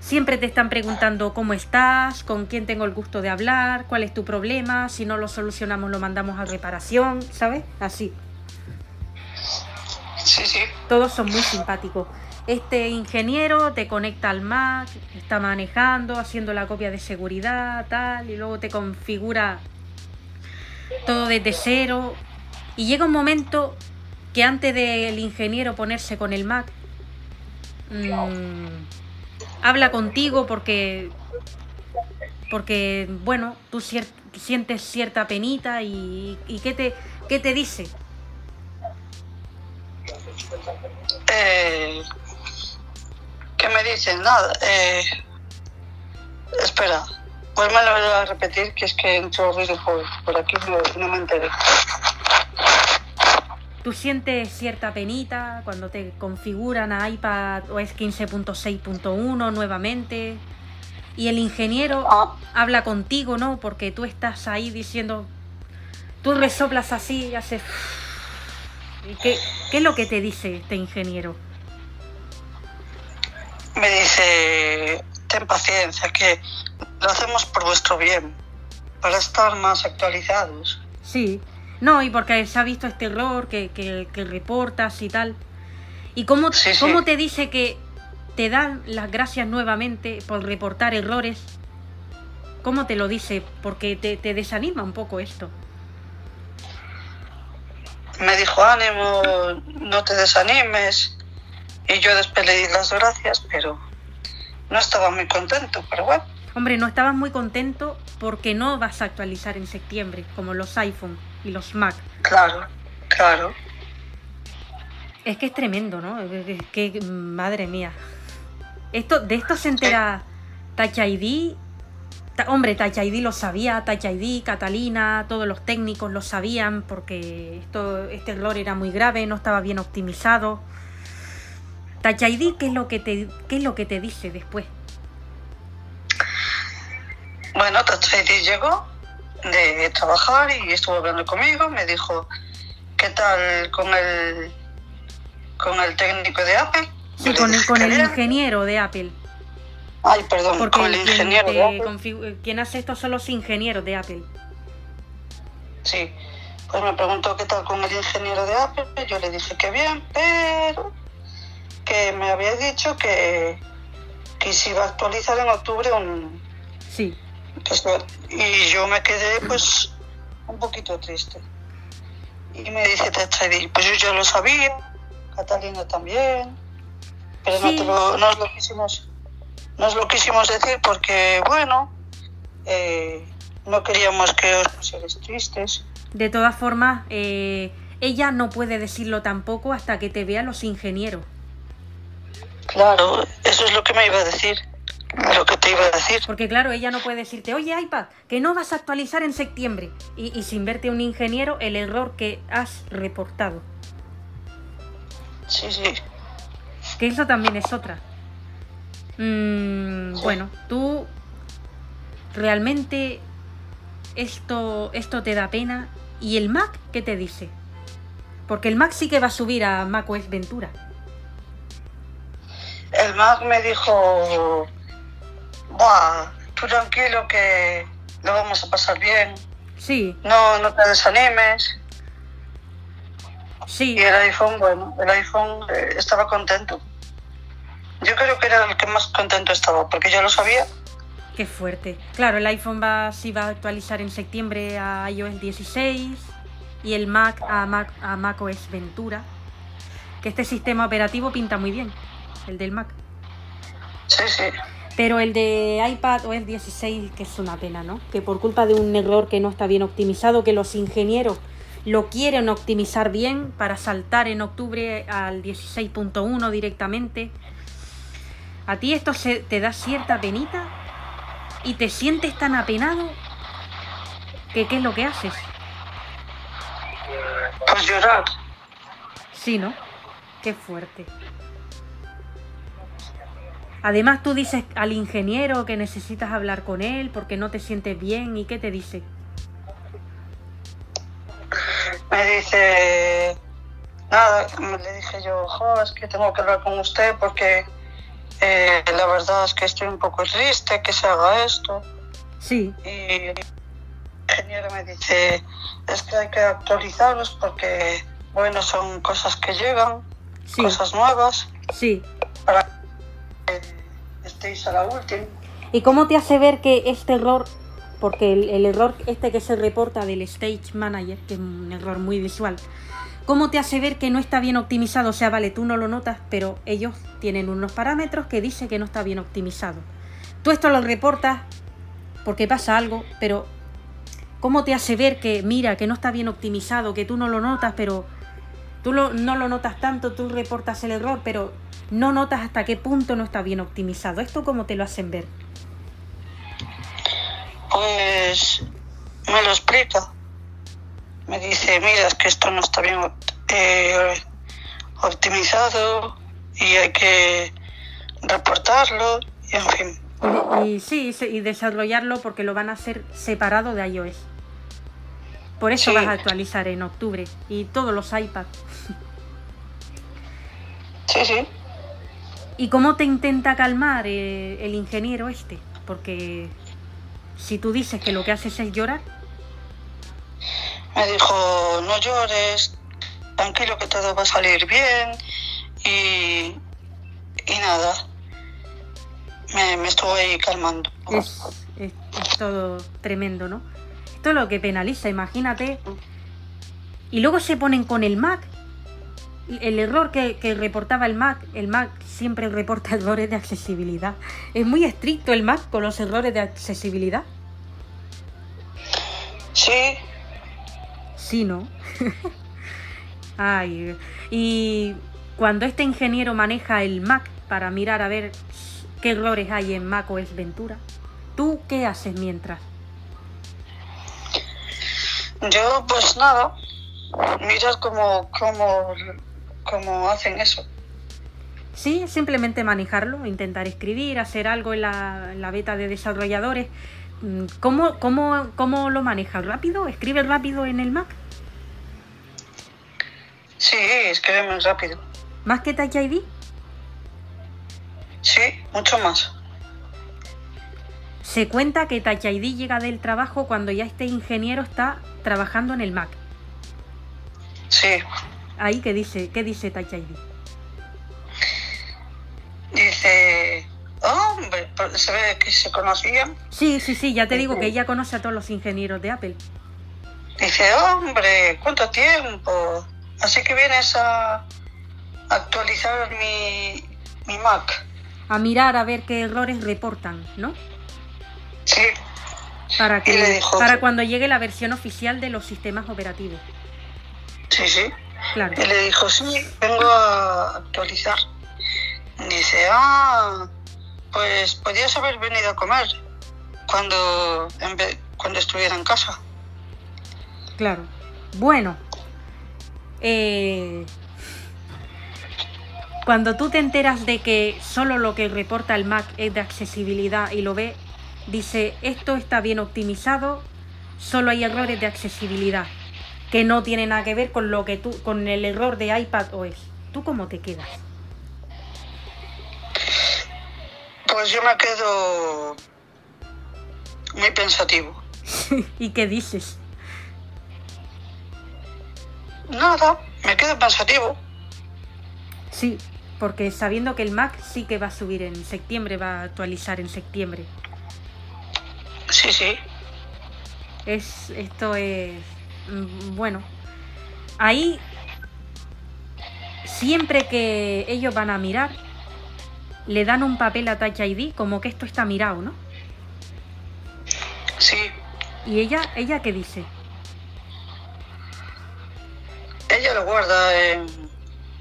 siempre te están preguntando cómo estás, con quién tengo el gusto de hablar, cuál es tu problema, si no lo solucionamos lo mandamos a reparación, ¿sabes? Así. Sí, sí. Todos son muy simpáticos. Este ingeniero te conecta al Mac, está manejando, haciendo la copia de seguridad, tal, y luego te configura todo desde cero. Y llega un momento que antes del ingeniero ponerse con el Mac, mm, habla contigo porque, porque bueno, tú cier- sientes cierta penita y, y ¿qué, te, ¿qué te dice? Eh, ¿Qué me dicen? Nada. Eh, espera, vuelve a repetir que es que entró ruido por, por aquí no, no me enteré. ¿Tú sientes cierta penita cuando te configuran a iPad OS 15.6.1 nuevamente? Y el ingeniero Ah, habla contigo, ¿no? Porque tú estás ahí diciendo, tú resoplas así y haces... ¿Y qué, qué es lo que te dice este ingeniero? me dice, ten paciencia, que lo hacemos por vuestro bien, para estar más actualizados. Sí, no, y porque se ha visto este error que, que, que reportas y tal. ¿Y cómo, Sí, sí. cómo te dice que te dan las gracias nuevamente por reportar errores? ¿Cómo te lo dice? Porque te, te desanima un poco esto. Me dijo, ánimo, no te desanimes. Y yo después le di las gracias, pero no estaba muy contento, pero bueno. Hombre, no estabas muy contento porque no vas a actualizar en septiembre, como los iPhone y los Mac. Claro, claro. Es que es tremendo, ¿no? Es que, madre mía. Esto, de esto se entera Touch ID. Ta- hombre, Touch ID lo sabía, Touch ID, Catalina, todos los técnicos lo sabían porque esto, este error era muy grave, no estaba bien optimizado. Touch ID, ¿qué es lo que te, qué es lo que te dice después? Bueno, Touch ID llegó de trabajar y estuvo hablando conmigo. Me dijo, ¿qué tal con el, con el técnico de Apple? Sí, con el, con el ingeniero de Apple. Ay, perdón, Porque con el ingeniero de Apple. quien hace esto son los ingenieros de Apple. Sí, pues me preguntó qué tal con el ingeniero de Apple. Yo le dije que bien, pero que me había dicho que, que se iba a actualizar en octubre un... Sí. Y yo me quedé pues un poquito triste. Y me dice ID, pues yo ya lo sabía, Catalina también, pero no, te lo, no os lo quisimos no os lo quisimos decir porque, bueno, eh, no queríamos que os pusierais tristes. De todas formas, eh, ella no puede decirlo tampoco hasta que te vean los ingenieros. Claro, eso es lo que me iba a decir, lo que te iba a decir. Porque claro, ella no puede decirte, oye iPad, que no vas a actualizar en septiembre. Y, y sin verte un ingeniero, el error que has reportado. Sí, sí. Que eso también es otra. Mm, Sí. Bueno, tú realmente esto, esto te da pena. ¿Y el Mac qué te dice? Porque el Mac sí que va a subir a macOS Ventura. El Mac me dijo, Buah, tú tranquilo que lo vamos a pasar bien, Sí, no, no te desanimes. sí. Y el iPhone, bueno, el iPhone eh, estaba contento. Yo creo que era el que más contento estaba, porque ya lo sabía. Qué fuerte. Claro, el iPhone va, sí va a actualizar en septiembre a iOS 16 y el Mac a, Mac a macOS Ventura. Que este sistema operativo pinta muy bien, el del Mac. Sí, sí. Pero el de iPad OS 16, que es una pena, ¿no? Que por culpa de un error que no está bien optimizado, que los ingenieros lo quieren optimizar bien para saltar en octubre al 16.1 directamente. ¿A ti esto se, te da cierta penita? y te sientes tan apenado que ¿qué es lo que haces? Pues llorar. Sí, ¿no? Qué fuerte. Además tú dices al ingeniero que necesitas hablar con él porque no te sientes bien y ¿qué te dice? Me dice, nada, le dije yo, jo, es que tengo que hablar con usted porque eh, la verdad es que estoy un poco triste que se haga esto. Sí. Y el ingeniero me dice, es que hay que actualizarlos porque, bueno, son cosas que llegan, Sí. cosas nuevas, Sí. para ¿Y cómo te hace ver que este error, porque el, error este que se reporta del Stage Manager, que es un error muy visual, ¿cómo te hace ver que no está bien optimizado? O sea, vale, tú no lo notas, pero ellos tienen unos parámetros que dice que no está bien optimizado. Tú esto lo reportas porque pasa algo, pero ¿cómo te hace ver que, mira, que no está bien optimizado, que tú no lo notas, pero tú no lo notas tanto, tú reportas el error, pero no notas hasta qué punto no está bien optimizado? ¿Esto cómo te lo hacen ver? Pues me lo explica. Me dice, mira, es que esto no está bien eh, optimizado y hay que reportarlo y en fin. Y, sí, y desarrollarlo porque lo van a hacer separado de iOS. Por eso Sí. vas a actualizar en octubre. Y todos los iPads. Sí, sí. ¿Y cómo te intenta calmar eh, el ingeniero este? Porque si tú dices que lo que haces es llorar, Me dijo, no llores, tranquilo que todo va a salir bien y, y nada. Me, me estuvo ahí calmando. es, es- es todo tremendo, ¿no? Esto es lo que penaliza, imagínate. Y luego se ponen con el Mac. El error que, que reportaba el Mac, el Mac siempre reporta errores de accesibilidad. Es muy estricto el Mac con los errores de accesibilidad. Sí, Sí, ¿no? Ay, y cuando este ingeniero maneja el Mac para mirar a ver qué errores hay en Mac OS Ventura, ¿tú qué haces mientras? yo pues nada. Miras cómo, cómo, cómo hacen eso. Sí, simplemente manejarlo, intentar escribir, hacer algo en la, en la beta de desarrolladores. Mm, ¿Cómo, cómo, ¿Cómo lo manejas? ¿Rápido? ¿Escribe rápido en el Mac? Sí, escribe muy rápido. ¿Más que Touch ID? Sí, mucho más. Se cuenta que Touch ID llega del trabajo cuando ya este ingeniero está trabajando en el Mac. Sí. Ahí, ¿qué dice? ¿Qué dice Touch ID? Dice, hombre, pero se ve que se conocían. Sí, sí, sí, ya te digo que ella conoce a todos los ingenieros de Apple. Dice, hombre, ¿cuánto tiempo? Así que vienes a actualizar mi, mi Mac. A mirar a ver qué errores reportan, ¿no? Sí, Para que dijo para que- cuando llegue la versión oficial de los sistemas operativos. sí, sí. Claro. Y le dijo, sí, vengo a actualizar. Dice, ah, pues podías haber venido a comer cuando, en vez- cuando estuviera en casa. Claro. Bueno. eh, cuando tú te enteras de que solo lo que reporta el Mac es de accesibilidad y lo ve, dice, esto está bien optimizado, solo hay errores de accesibilidad, que no tiene nada que ver con lo que tú, con el error de iPad OS. ¿Tú cómo te quedas? Pues yo me quedo muy pensativo. ¿Y qué dices? Nada, me quedo pensativo. Sí, porque sabiendo que el Mac sí que va a subir en septiembre, va a actualizar en septiembre. Sí, sí. Es, esto es. Mm, Bueno. Ahí. Siempre que ellos van a mirar, le dan un papel a Touch ID como que esto está mirado, ¿no? Sí. Y ella, ella qué dice? Ella lo guarda en,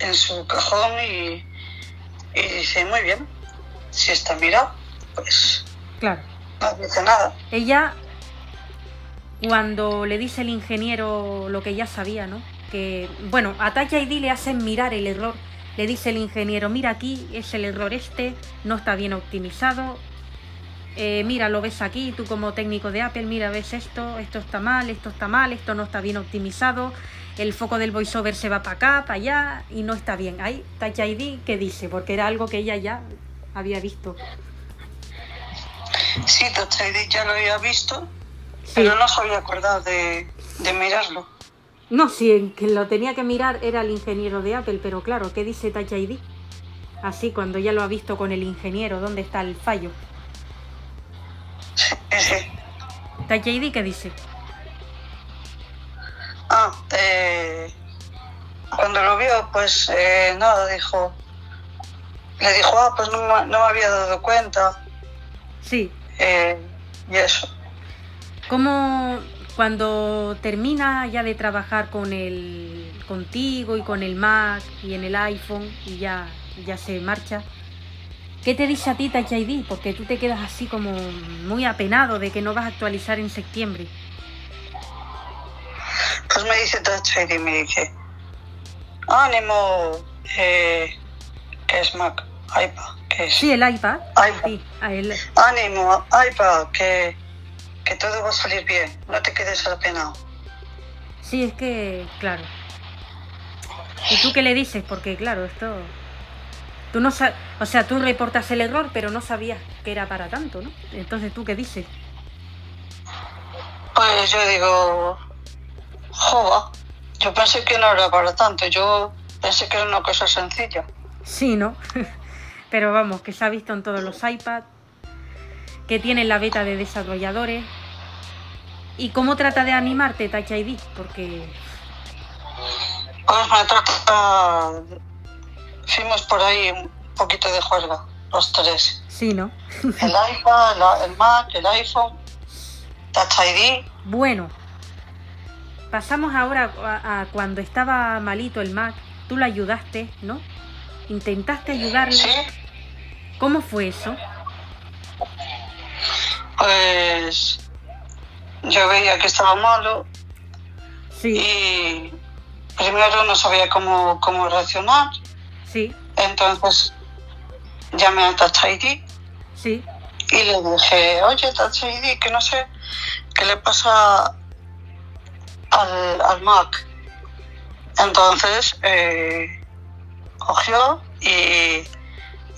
en su cajón y, y dice, muy bien, si está mirado, pues Claro. No dice nada. Ella, cuando le dice el ingeniero lo que ya sabía, ¿no? Que, bueno, a Touch ID le hacen mirar el error. Le dice el ingeniero, mira aquí, es el error este, no está bien optimizado. Eh, mira, lo ves aquí, tú como técnico de Apple, mira, ves esto, esto está mal, esto está mal, esto no está bien optimizado, el foco del voiceover se va para acá, para allá y no está bien. Ahí Touch ID, ¿qué dice? Porque era algo que ella ya había visto. Sí, Touch ID ya lo había visto. Pero no se había acordado de, de mirarlo. No, sí, el que lo tenía que mirar era el ingeniero de Apple, pero claro, ¿qué dice Touch ID? Así, cuando ya lo ha visto con el ingeniero, ¿dónde está el fallo? Sí, sí. Touch ID, ¿qué dice? Ah, eh, cuando lo vio, pues eh, nada, dijo. Le dijo, ah, pues no, me- no me había dado cuenta. Sí, eh, y eso. ¿Cómo cuando termina ya de trabajar con el contigo y con el Mac y en el iPhone y ya, ya se marcha? ¿Qué te dice a ti Touch ID? Porque tú te quedas así como muy apenado de que no vas a actualizar en septiembre. Pues me dice Touch ID, me dice, ánimo, eh, que es Mac, iPad, que es Sí, el iPad. iPad. Sí, él. Ánimo, iPad, que, que todo va a salir bien, no te quedes apenado. Sí, es que, claro. ¿Y tú qué le dices? Porque, claro, esto... Tú no sa- O sea, tú reportas el error, pero no sabías que era para tanto, ¿no? Entonces, ¿tú qué dices? Pues yo digo, joda, yo pensé que no era para tanto, yo pensé que era una cosa sencilla. Sí, ¿no? pero vamos, que se ha visto en todos los iPads, que tiene la beta de desarrolladores. ¿Y cómo trata de animarte Touch ID? Porque... Pues me trata, por ahí un poquito de juerga, los tres. Sí, ¿no? El iPad, el Mac, el iPhone, Touch ID. Bueno, pasamos ahora a, a cuando estaba malito el Mac. Tú lo ayudaste, ¿no? Intentaste ayudarle. Sí, ¿Cómo fue eso? Pues yo veía que estaba malo Sí, y primero no sabía cómo, cómo reaccionar. sí, Entonces llamé a Touch ID sí. y le dije, oye Touch ID, que no sé qué le pasa al, al Mac. Entonces eh, cogió y,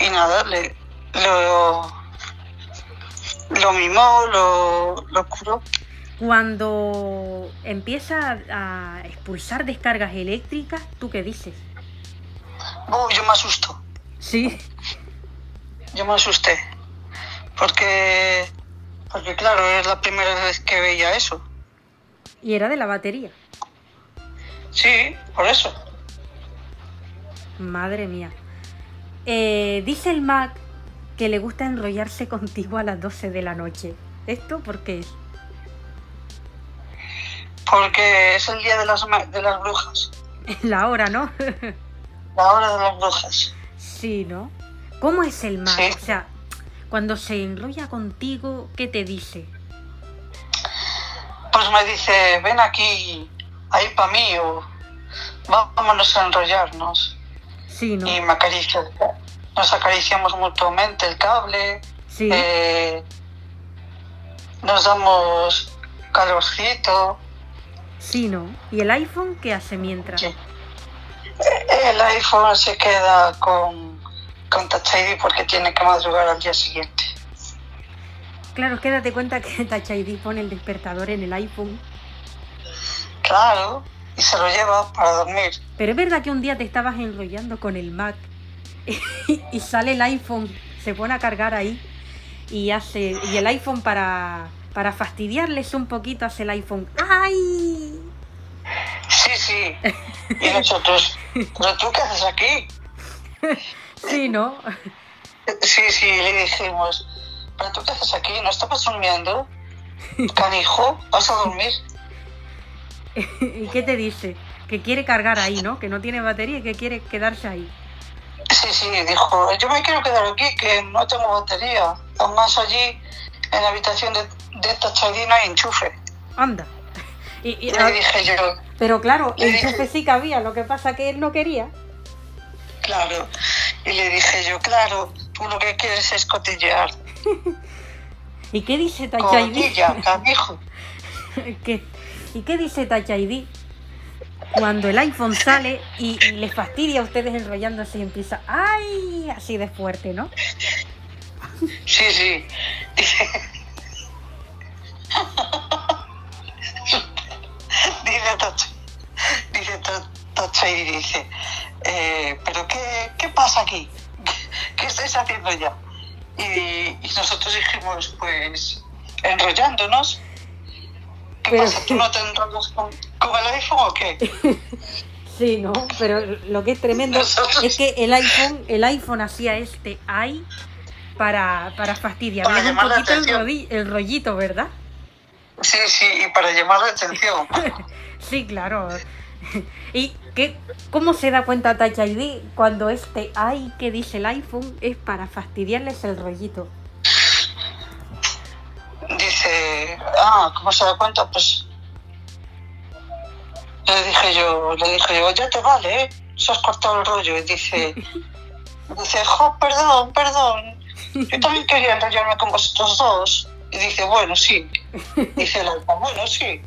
y nada, le, lo, lo mimó, lo, lo curó. Cuando empieza a expulsar descargas eléctricas, ¿tú qué dices? Uh, yo me asusto, Sí, yo me asusté. Porque, porque claro, es la primera vez que veía eso. y era de la batería. Sí, por eso. Madre mía. Eh, dice el Mac que le gusta enrollarse contigo a las 12 de la noche. ¿Esto por qué es? Porque es el día de las, de las brujas. La hora, ¿no? La hora de las brujas. sí, ¿no? ¿Cómo es el? Sí. O sea, cuando se enrolla contigo, ¿qué te dice? Pues me dice, ven aquí, ahí para mí, o vámonos a enrollarnos. Sí, ¿no? Y me acaricia. Nos acariciamos mutuamente el cable, Sí, eh, nos damos calorcito. sí, ¿no? ¿Y el iPhone qué hace mientras? Sí. El iPhone se queda con, con Touch ID porque tiene que madrugar al día siguiente. Claro, es que date cuenta que Touch ID pone el despertador en el iPhone. Claro, y se lo lleva para dormir. Pero es verdad que un día te estabas enrollando con el Mac y sale el iPhone, se pone a cargar ahí y hace y el iPhone para para fastidiarles un poquito hace el iPhone. ¡Ay! Sí, sí. Y nosotros, ¿pero tú qué haces aquí? Sí, ¿no? Sí, sí, le dijimos, ¿pero tú qué haces aquí? ¿No estabas durmiendo? Canijo, ¿vas a dormir? ¿Y qué te dice? Que quiere cargar ahí, ¿no? Que no tiene batería y que quiere quedarse ahí. Sí, sí, dijo, yo me quiero quedar aquí, que no tengo batería. Además allí en la habitación de, de ID no hay enchufe. Anda. Y, le dije yo, pero claro, el dije- jefe sí cabía, lo que pasa que él no quería. claro. Y le dije yo, claro, tú lo que quieres es cotillear. ¿Y qué dice Touch ID? Cotilla, canijo. ¿Qué- ¿Y qué dice Touch ID? Cuando el iPhone sale y, y les fastidia a ustedes enrollándose y empieza, ¡ay! Así de fuerte, ¿no? Sí, sí. Dice, dice Touch, dice To- Touch ID, dice, eh, pero qué, ¿qué pasa aquí? ¿Qué estáis haciendo ya? Y, y nosotros dijimos, pues, enrollándonos. ¿Qué Pero- pasa? ¿Tú no te enrollas con, con el iPhone o qué? Sí, ¿no? Pero lo que es tremendo Nosotros- es que el iPhone, el iPhone hacía este ¡ay! para, para fastidiar. Para un poquito el, el rollito, ¿verdad? Sí, sí, y para llamar la atención. Sí, claro. ¿Y qué, cómo se da cuenta Touch ID cuando este ay que dice el iPhone es para fastidiarles el rollito? dice, ah, ¿cómo se da cuenta? Pues le dije yo, le dije yo, ya te vale, ¿eh? Se has cortado el rollo. Y dice, dice, jo, perdón, perdón. Yo también quería enrollarme con vosotros dos. Y dice, bueno, sí. Dice el alfa, bueno, sí.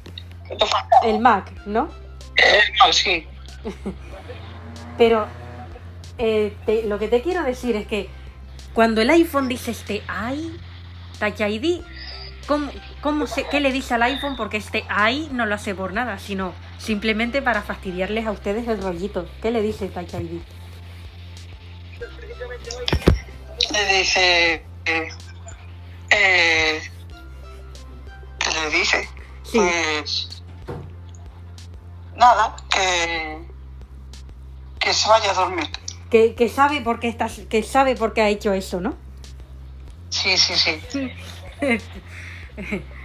El Mac, ¿no? Eh, no, sí. Pero eh, te- lo que te quiero decir es que cuando el iPhone dice este ay, Touch ID, ¿cómo, cómo se, ¿qué le dice al iPhone? Porque este ay no lo hace por nada, sino simplemente para fastidiarles a ustedes el rollito. ¿Qué le dice Touch ID? Le dice, eh, eh, ¿qué le dice? Sí. Pues nada, que, que se vaya a dormir. Que, que sabe por qué estás, que sabe por qué ha hecho eso, ¿no? Sí, sí, sí.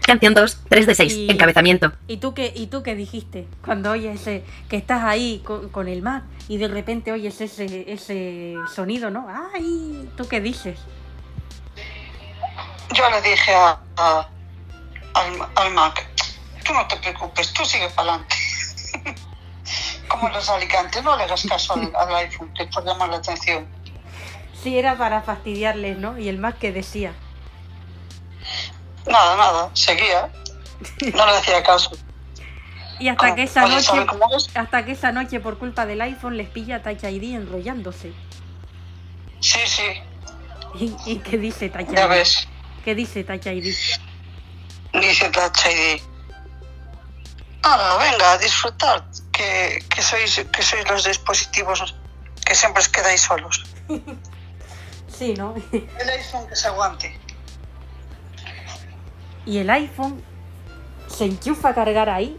Canción 2, 3 de 6. Y- Encabezamiento. ¿Y tú qué, y tú qué dijiste cuando oyes ese, que estás ahí con, con el Mac y de repente oyes ese, ese sonido, ¿no? ¡Ay! ¿Tú qué dices? Yo le dije a, a- al, al Mac, tú no te preocupes, tú sigue para adelante. Como los alicantes, no le hagas caso al, al iPhone, que es por llamar la atención. Sí, era para fastidiarles, ¿no? Y el Mac que decía. Nada, nada, seguía. No le hacía caso. Y hasta Ah, que esa noche, hasta que esa noche por culpa del iPhone les pilla Touch ID enrollándose. Sí, sí, ¿Y, y qué dice Touch ya ID? ves. ¿Qué dice Touch ID? Dice Touch ID. Venga, a disfrutar, que, que, sois, que sois los dispositivos que siempre os quedáis solos. Sí, ¿no? El iPhone que se aguante. Y el iPhone se enchufa a cargar ahí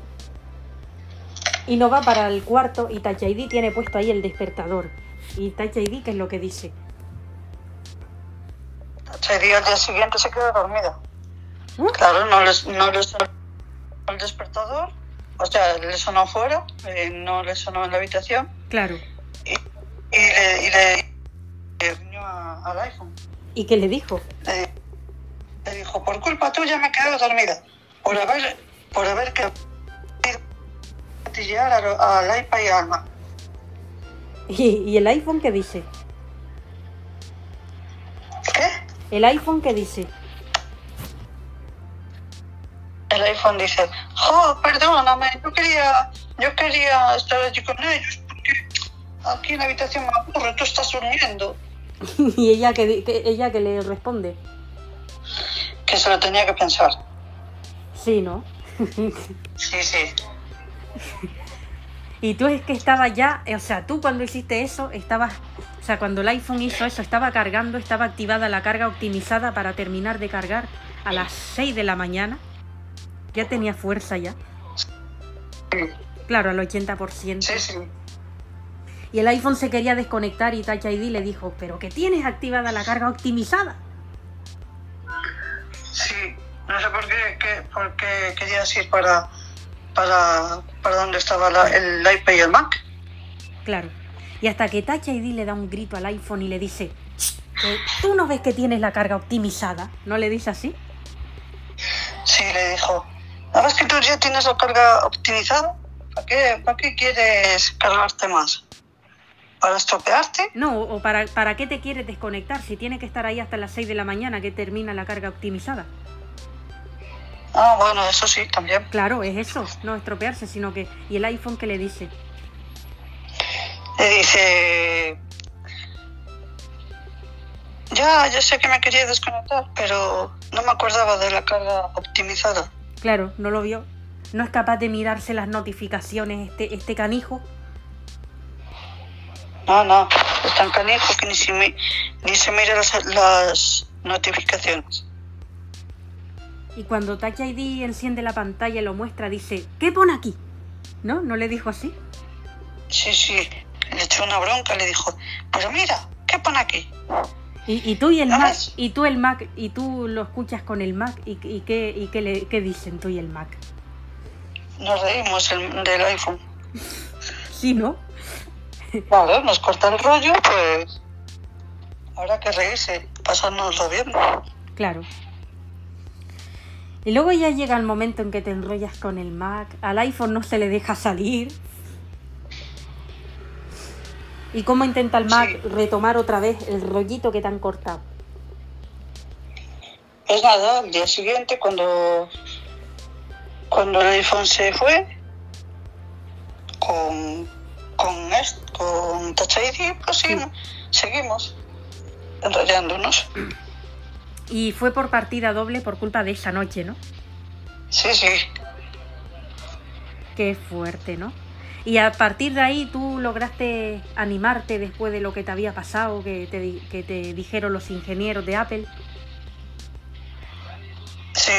y no va para el cuarto y Touch ID tiene puesto ahí el despertador. Y Touch ID, ¿qué es lo que dice? Touch ID al día siguiente se quedó dormida. ¿Mm? Claro, no les, no le sonó el despertador, o sea, le sonó fuera, eh, no le sonó en la habitación Claro. y le, y le, a- al iPhone. ¿Y qué le dijo? Le, le dijo, por culpa tuya me he quedado dormida, por haber, por haber que cotillear al, iPad y al Mac. ¿Y, y el iPhone qué dice? ¿Qué? ¿El iPhone qué dice? El iPhone dice, oh, perdóname, yo quería, yo quería estar allí con ellos porque aquí en la habitación me aburro, tú estás durmiendo. y ella que- ella que le responde. Que se lo tenía que pensar. Sí, ¿no? Sí, sí. Y tú es que estaba ya, o sea, tú cuando hiciste eso, estabas, o sea, cuando el iPhone hizo eso, estaba cargando, estaba activada la carga optimizada para terminar de cargar a las 6 de la mañana. Ya tenía fuerza ya. Claro, al 80%. Sí, sí. Y el iPhone se quería desconectar y Touch ID le dijo, pero que tienes activada la carga optimizada. Sí. No sé por qué, qué- por qué querías ir para, para, para donde estaba la- el iPad y el Mac. Claro. Y hasta que Touch ID le da un grito al iPhone y le dice, "Shh, que tú no ves que tienes la carga optimizada, ¿no le dice así? Sí, le dijo, ¿no ves que tú ya tienes la carga optimizada? ¿Para qué, ¿Para qué quieres cargarte más? ¿Para estropearte? No, o para, para qué te quieres desconectar si tiene que estar ahí hasta las 6 de la mañana que termina la carga optimizada. Ah, bueno, eso sí, también. Claro, es eso, no estropearse, sino que... ¿Y el iPhone qué le dice? Le dice, ya, ya sé que me quería desconectar, pero no me acordaba de la carga optimizada. Claro, no lo vio. No es capaz de mirarse las notificaciones este, este canijo. No, no, es tan canijo que ni se, mi- ni se mira las, las notificaciones. Y cuando Touch ID enciende la pantalla y lo muestra, dice, ¿qué pone aquí? ¿No? ¿No le dijo así? Sí, sí, le echó una bronca, le dijo, pero mira, ¿qué pone aquí? Y, y tú y el ¿No Mac, ves? y tú el Mac, y tú lo escuchas con el Mac, y, y qué, y qué, le, qué dicen tú y el Mac. Nos reímos el- del iPhone. Sí, ¿no? Claro, nos corta el rollo, pues habrá que reírse, pasárnoslo bien. Claro. Y luego ya llega el momento en que te enrollas con el Mac, al iPhone no se le deja salir. ¿Y cómo intenta el Mac Sí. retomar otra vez el rollito que te han cortado? Pues nada, al día siguiente, cuando, cuando el iPhone se fue, con, con, est- con Touch ID, pues sí, seguimos enrollándonos. Y fue por partida doble por culpa de esa noche, ¿no? Sí, sí. Qué fuerte, ¿no? Y a partir de ahí tú lograste animarte después de lo que te había pasado, que te, que te dijeron los ingenieros de Apple. Sí,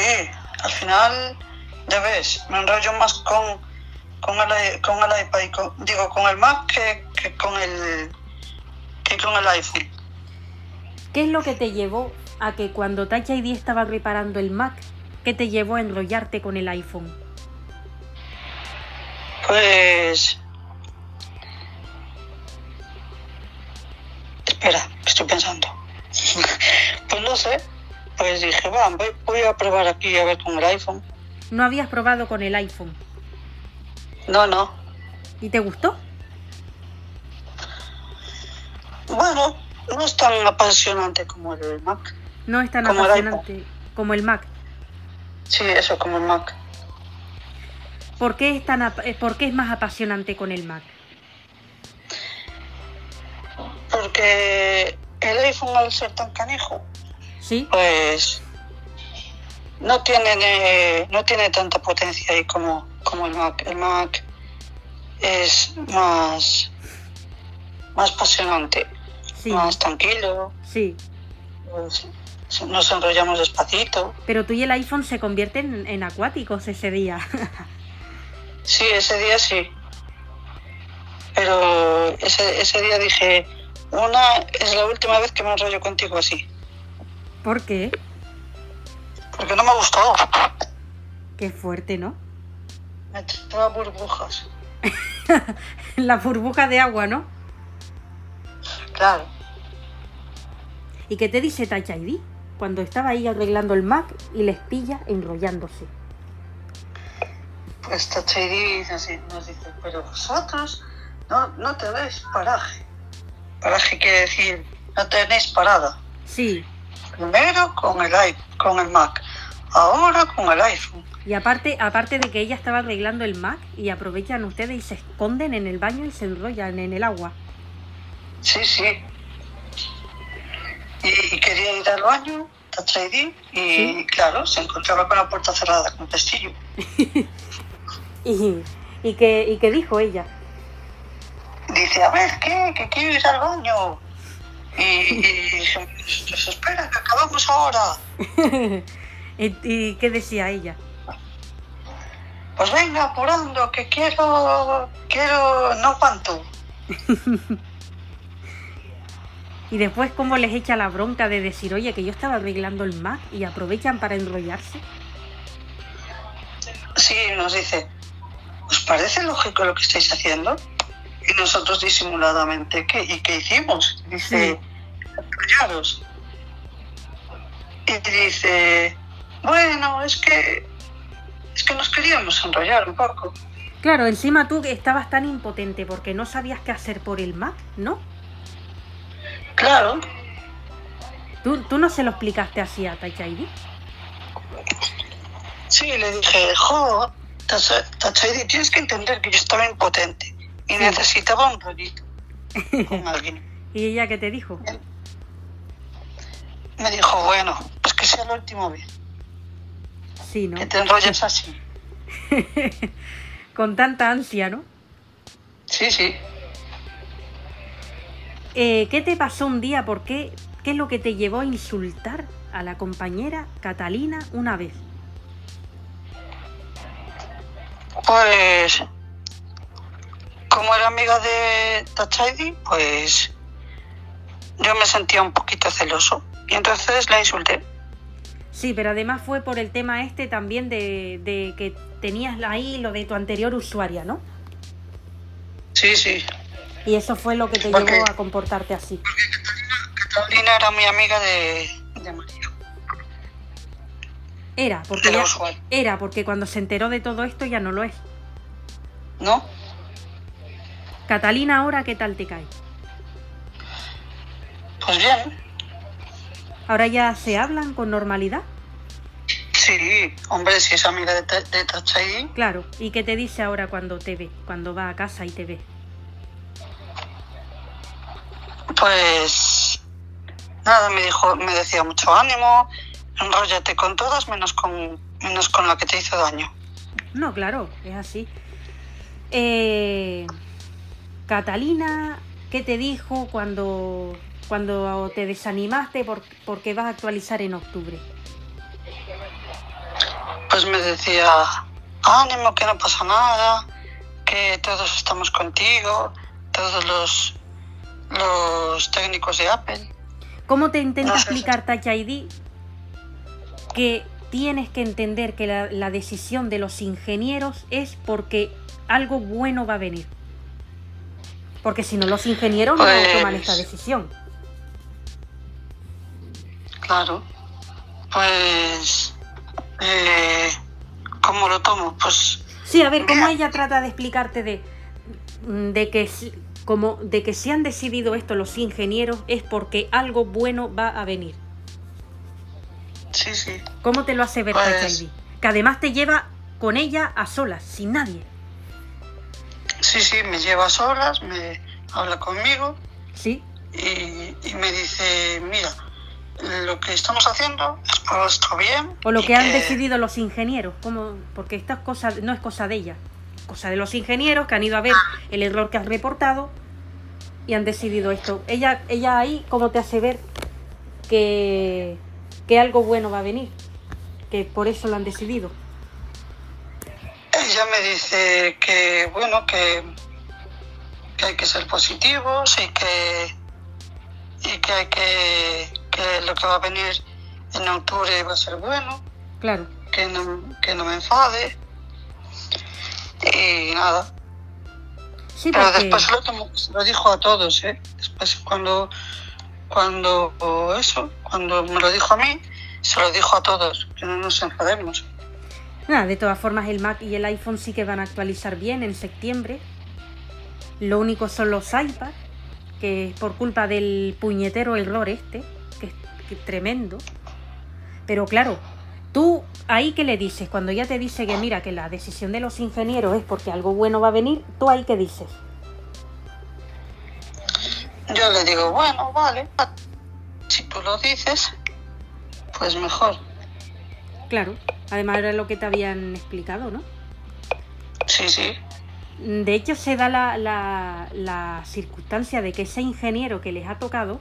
al final, ya ves, me enrollo más con, con, el, con el iPad, y con- digo, con el Mac que, que con el que con el iPhone. ¿Qué es lo que te llevó a que cuando Touch ID estaba reparando el Mac, qué te llevó a enrollarte con el iPhone? Pues. Espera, estoy pensando. pues no sé. Pues dije, va, voy, voy a probar aquí a ver con el iPhone. No habías probado con el iPhone No, no. y te gustó. Bueno, no es tan apasionante como el Mac. No es tan Como el apasionante como el Mac. Sí, eso, como el Mac. ¿Por qué es, tan eh, ¿Por qué es más apasionante con el Mac? Porque el iPhone, al ser tan canijo, ¿Sí? pues no tiene eh, no tiene tanta potencia ahí como, como el Mac. El Mac es más más apasionante, Sí, más tranquilo, sí. pues, nos enrollamos despacito. Pero tú y el iPhone se convierten en acuáticos ese día. Sí, ese día sí. Pero ese, ese día dije, una es la última vez que me enrollo contigo así, ¿Por qué? porque no me gustó. Qué fuerte, ¿no? Me echaba burbujas. La burbuja de agua, ¿no? Claro. ¿Y qué te dice Touch ID? Cuando estaba ahí arreglando el Mac y les pilla enrollándose. Pues Touch ID nos, di- nos dice, pero vosotros no, no tenéis paraje. Paraje quiere decir, no tenéis parada. Sí. Primero con el, con el Mac, ahora con el iPhone. Y aparte, aparte de que ella estaba arreglando el Mac y aprovechan ustedes y se esconden en el baño y se enrollan en el agua. Sí, sí. Y, y quería ir al baño, Touch ID, y Sí. claro, se encontraba con la puerta cerrada, con pestillo. ¿Y, y, qué, ¿Y qué dijo ella? Dice, a ver, ¿qué? Que quiero ir al baño. Y, y dije, pues espera, que acabamos ahora. ¿Y, y qué decía ella? Pues venga, apurando, que quiero, quiero, no aguanto. Y después cómo les echa la bronca de decir, oye, que yo estaba arreglando el Mac y aprovechan para enrollarse. Sí, nos dice, ¿os parece lógico lo que estáis haciendo? Y nosotros disimuladamente, ¿qué, ¿y qué hicimos? Dice, callaros. Y dice, bueno, es que es que nos queríamos enrollar un poco. Claro, encima tú estabas tan impotente porque no sabías qué hacer por el Mac, ¿no? Claro, ¿Tú, tú no se lo explicaste así a Taichaidi? sí, le dije, jo, Tachaidi, tienes que entender que yo estaba impotente y Sí. necesitaba un rollito con alguien. ¿Y ella qué te dijo? Me dijo, bueno, pues que sea la última vez Sí, ¿no? que te enrolles así. Con tanta ansia, ¿no? Sí, sí. Eh, ¿Qué te pasó un día? ¿Por qué? ¿Qué es lo que te llevó a insultar a la compañera Catalina una vez? Pues, como era amiga de Tachaidi, pues yo me sentía un poquito celoso y entonces la insulté. Sí, pero además fue por el tema este también de, de que tenías ahí lo de tu anterior usuaria, ¿no? Sí, sí. Y eso fue lo que te Porque- llevó a comportarte así. Catalina era mi amiga de, de María, Era, porque ya, era porque cuando se enteró de todo esto ya no lo es. ¿No? Catalina, ahora qué tal te cae? Pues bien. Ahora ya se hablan con normalidad, Sí, hombre, si es amiga de, de claro. ¿Y qué te dice ahora cuando te ve, cuando va a casa y te ve? pues nada, me dijo, me decía mucho ánimo, enróllate con todas menos con menos con la que te hizo daño. No, claro, es así. Eh, Catalina, ¿qué te dijo cuando, cuando te desanimaste por- porque vas a actualizar en octubre? Pues me decía, ánimo, que no pasa nada, que todos estamos contigo, todos los, los técnicos de Apple. ¿Cómo te intenta No sé. explicar Touch ID que tienes que entender que la, la decisión de los ingenieros es porque algo bueno va a venir? Porque si no, los ingenieros Pues- no toman esta decisión. Claro. Pues, eh, ¿cómo lo tomo? Pues, Sí, a ver, ¿cómo ella trata de explicarte de, de que si- como de que si han decidido esto los ingenieros es porque algo bueno va a venir? sí, sí. ¿Cómo te lo hace ver Pues-? Que además te lleva con ella a solas, sin nadie. Sí, sí, me lleva a solas, me habla conmigo ¿Sí? y, y me dice, mira, lo que estamos haciendo es por nuestro bien. O lo que han decidido los ingenieros, como, porque esta cosa no es cosa de ella, cosa de los ingenieros que han ido a ver el error que has reportado y han decidido esto. Ella, ella ahí, ¿cómo te hace ver que, que algo bueno va a venir? Que por eso lo han decidido. Ella me dice que, bueno, que, que hay que ser positivos y que, y que hay que, que lo que va a venir en octubre va a ser bueno, Claro. que no, que no me enfade. Y nada, Sí, pero porque después lo, lo dijo a todos, ¿eh? Después cuando, cuando eso, cuando me lo dijo a mí, se lo dijo a todos, que no nos enfademos. nada, de todas formas el Mac y el iPhone sí que van a actualizar bien en septiembre. Lo único son los iPads, que es por culpa del puñetero error este, que tremendo. Pero claro, tú ahí que le dices, cuando ya te dice que mira, que la decisión de los ingenieros es porque algo bueno va a venir, tú ahí que dices. Yo le digo, bueno, vale, si tú lo dices, pues mejor. Claro, además era lo que te habían explicado, ¿no? Sí, sí, De hecho, se da la, la- la circunstancia de que ese ingeniero que les ha tocado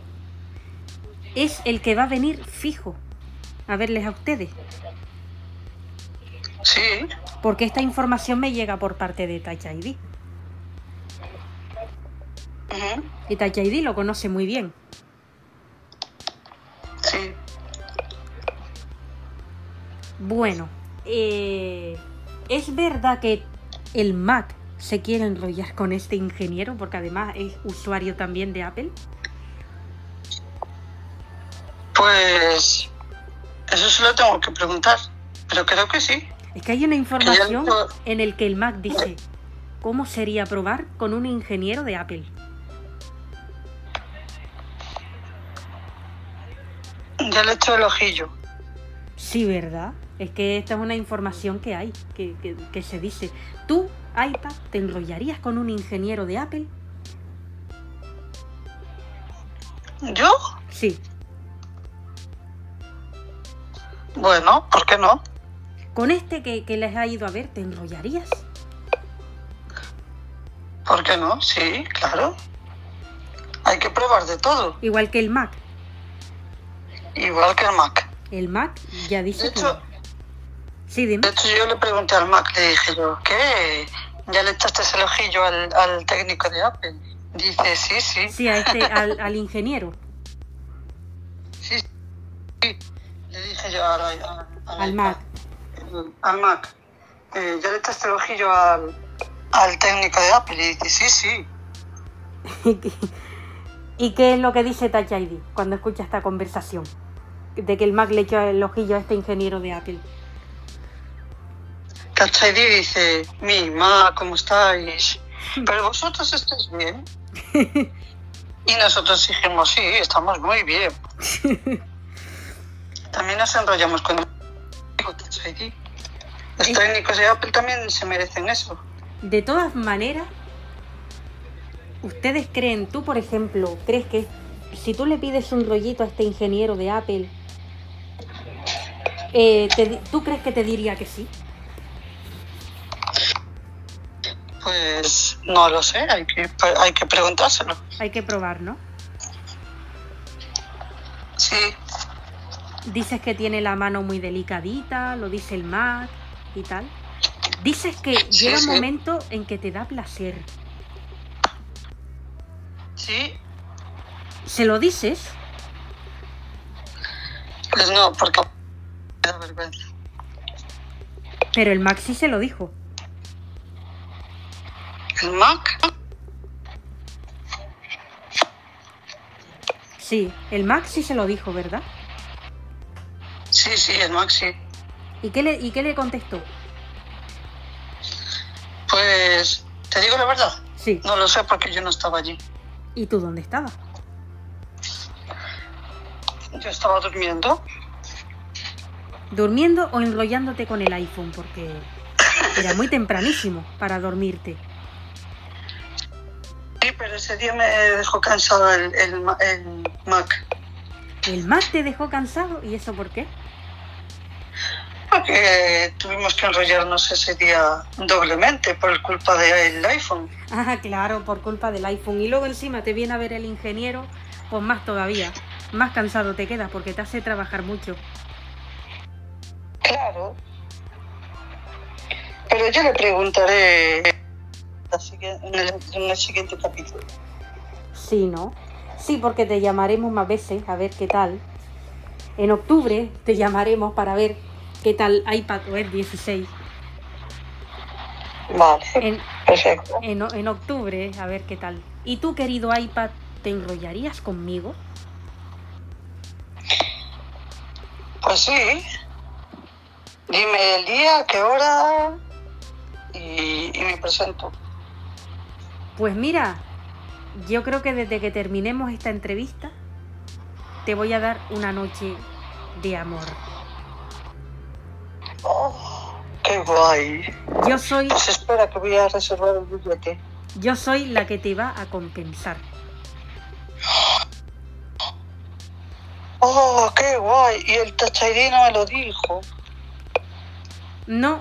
es el que va a venir fijo a verles a ustedes. sí, Porque esta información me llega por parte de Touch ID. Y Touch ID lo conoce muy bien. sí. Bueno, eh, ¿es verdad que el Mac se quiere enrollar con este ingeniero? Porque además es usuario también de Apple. Pues eso se lo tengo que preguntar. pero creo que sí. Es que hay una información en el que el Mac dice cómo sería probar con un ingeniero de Apple. Ya le he hecho el ojillo. Sí, ¿verdad? Es que esta es una información que hay, que, que- que se dice. ¿Tú, iPad, te enrollarías con un ingeniero de Apple? ¿Yo? Sí. Bueno, ¿por qué no? ¿Con este que, que les ha ido a ver, te enrollarías? ¿Por qué no? Sí, claro. Hay que probar de todo. Igual que el Mac. Igual que el Mac. El Mac ya De dice que... hecho, Sí, dime. de hecho yo le pregunté al Mac, le dije yo, ¿qué? ¿Ya le echaste el ojillo al, al técnico de Apple? Dice, sí, sí. Sí, a este, al, al ingeniero. Sí, sí. Le dije yo al, al, Al Mac. Al Mac. eh, ¿Ya le echaste el ojillo al, al técnico de Apple? Y dice, sí, sí. ¿Y qué es lo que dice Touch ID cuando escucha esta conversación? De que el Mac le echó el ojillo a este ingeniero de Apple. Touch ID dice, mi Mac, ¿cómo estáis? Pero vosotros estáis bien. Y nosotros dijimos, sí, estamos muy bien. También nos enrollamos con ID. Los Es- técnicos de Apple también se merecen eso. De todas maneras, ¿ustedes creen, tú por ejemplo, crees que si tú le pides un rollito a este ingeniero de Apple, eh, te ¿tú crees que te diría que sí? Pues no lo sé, hay que, hay que preguntárselo. Hay que probar, ¿no? Sí, Dices que tiene la mano muy delicadita, lo dice el Mac y tal. Dices que Sí, llega un momento en que te da placer. sí. ¿Se lo dices? Pues no, porque me da vergüenza. Pero el Mac sí se lo dijo. El Mac, Sí, el Mac sí se lo dijo, ¿verdad? Sí, sí, el Mac sí. ¿Y qué le, y qué le contestó? Pues, te digo la verdad, Sí. no lo sé porque yo no estaba allí. ¿Y tú dónde estabas? Yo estaba durmiendo. ¿Durmiendo o enrollándote con el iPhone? Porque era muy tempranísimo para dormirte. Sí, pero ese día me dejó cansado el, el, el Mac. ¿El Mac te dejó cansado? ¿Y eso por qué? Porque tuvimos que enrollarnos ese día doblemente por culpa del iPhone. Ah, claro, por culpa del iPhone. Y luego encima te viene a ver el ingeniero, pues más todavía. Más cansado te quedas porque te hace trabajar mucho. Claro. Pero yo le preguntaré el, en el siguiente capítulo. Sí, ¿no? Sí, porque te llamaremos más veces a ver qué tal. En octubre te llamaremos para ver qué tal iPadOS 16. Vale, En, perfecto. en, en octubre, a ver qué tal. ¿Y tú, querido iPad, te enrollarías conmigo? Pues sí. Dime el día, qué hora y, y me presento. Pues mira, yo creo que desde que terminemos esta entrevista, te voy a dar una noche de amor. Oh, qué guay. Yo soy, Pues espera que voy a reservar el billete. yo soy la que te va a compensar. Oh, qué guay. Y el Touch ID no me lo dijo. No,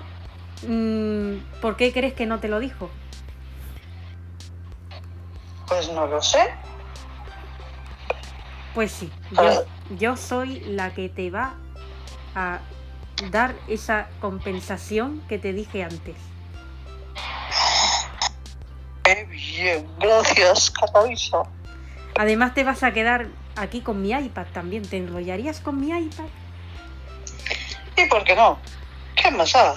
mm, ¿por qué crees que no te lo dijo? Pues no lo sé. Pues sí, yo, yo soy la que te va a dar esa compensación que te dije antes. Qué bien. Gracias, Catalisa. Además te vas a quedar aquí con mi iPad también. ¿Te enrollarías con mi iPad? ¿Y por qué no? ¿Qué más da?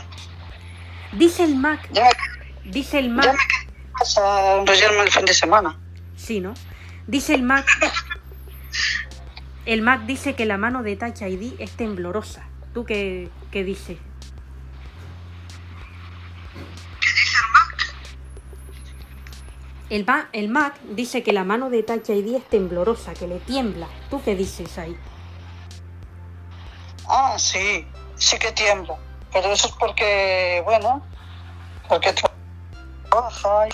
Dice el Mac, Ya dice el Ya Mac, me vas a enrollarme el fin de semana. sí, ¿no? Dice el Mac, el Mac dice que la mano de Touch ID es temblorosa. ¿Tú qué, qué dices? ¿Qué dice el Mac? El, Mac dice que la mano de Touch ID es temblorosa, que le tiembla. ¿Tú qué dices ahí? Ah, sí, sí que tiembla. Pero eso es porque, bueno, porque trabaja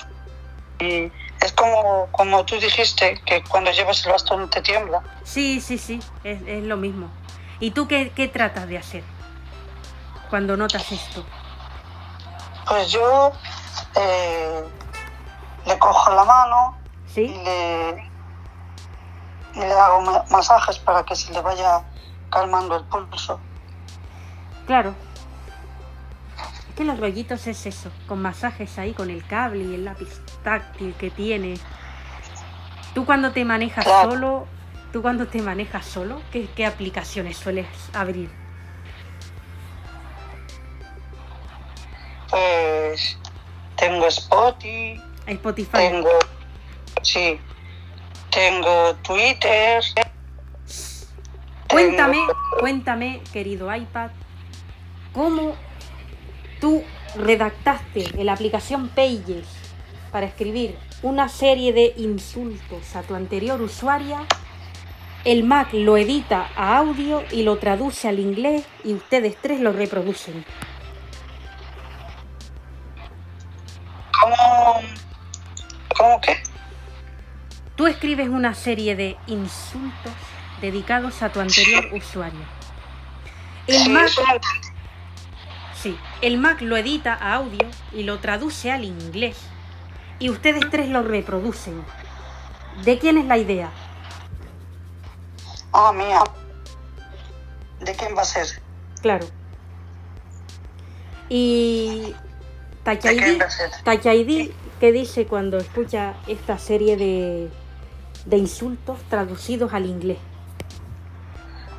y es como, como tú dijiste, que cuando llevas el bastón te tiembla. Sí, sí, sí, es, es lo mismo. ¿Y tú qué, qué tratas de hacer cuando notas esto? Pues yo eh, le cojo la mano y le, y le hago ma- masajes para que se le vaya calmando el pulso. Claro. Es que los rollitos es eso, con masajes ahí, con el cable y el lápiz táctil que tiene. Tú cuando te manejas Claro. solo, tú cuando te manejas solo, ¿qué, qué aplicaciones sueles abrir? Pues tengo Spotify, Spotify. tengo, sí, tengo Twitter. Cuéntame, tengo- cuéntame, querido iPad, cómo tú redactaste en la aplicación Pages para escribir una serie de insultos a tu anterior usuaria. El Mac lo edita a audio y lo traduce al inglés y ustedes tres lo reproducen. ¿Cómo, cómo qué? Tú escribes una serie de insultos dedicados a tu anterior usuario. El Sí, Mac. Sí, el Mac lo edita a audio y lo traduce al inglés. Y ustedes tres lo reproducen. ¿De quién es la idea? Ah, mía. ¿De quién va a ser? Claro. Y. Touch ID, ¿qué dice cuando escucha esta serie de, de insultos traducidos al inglés?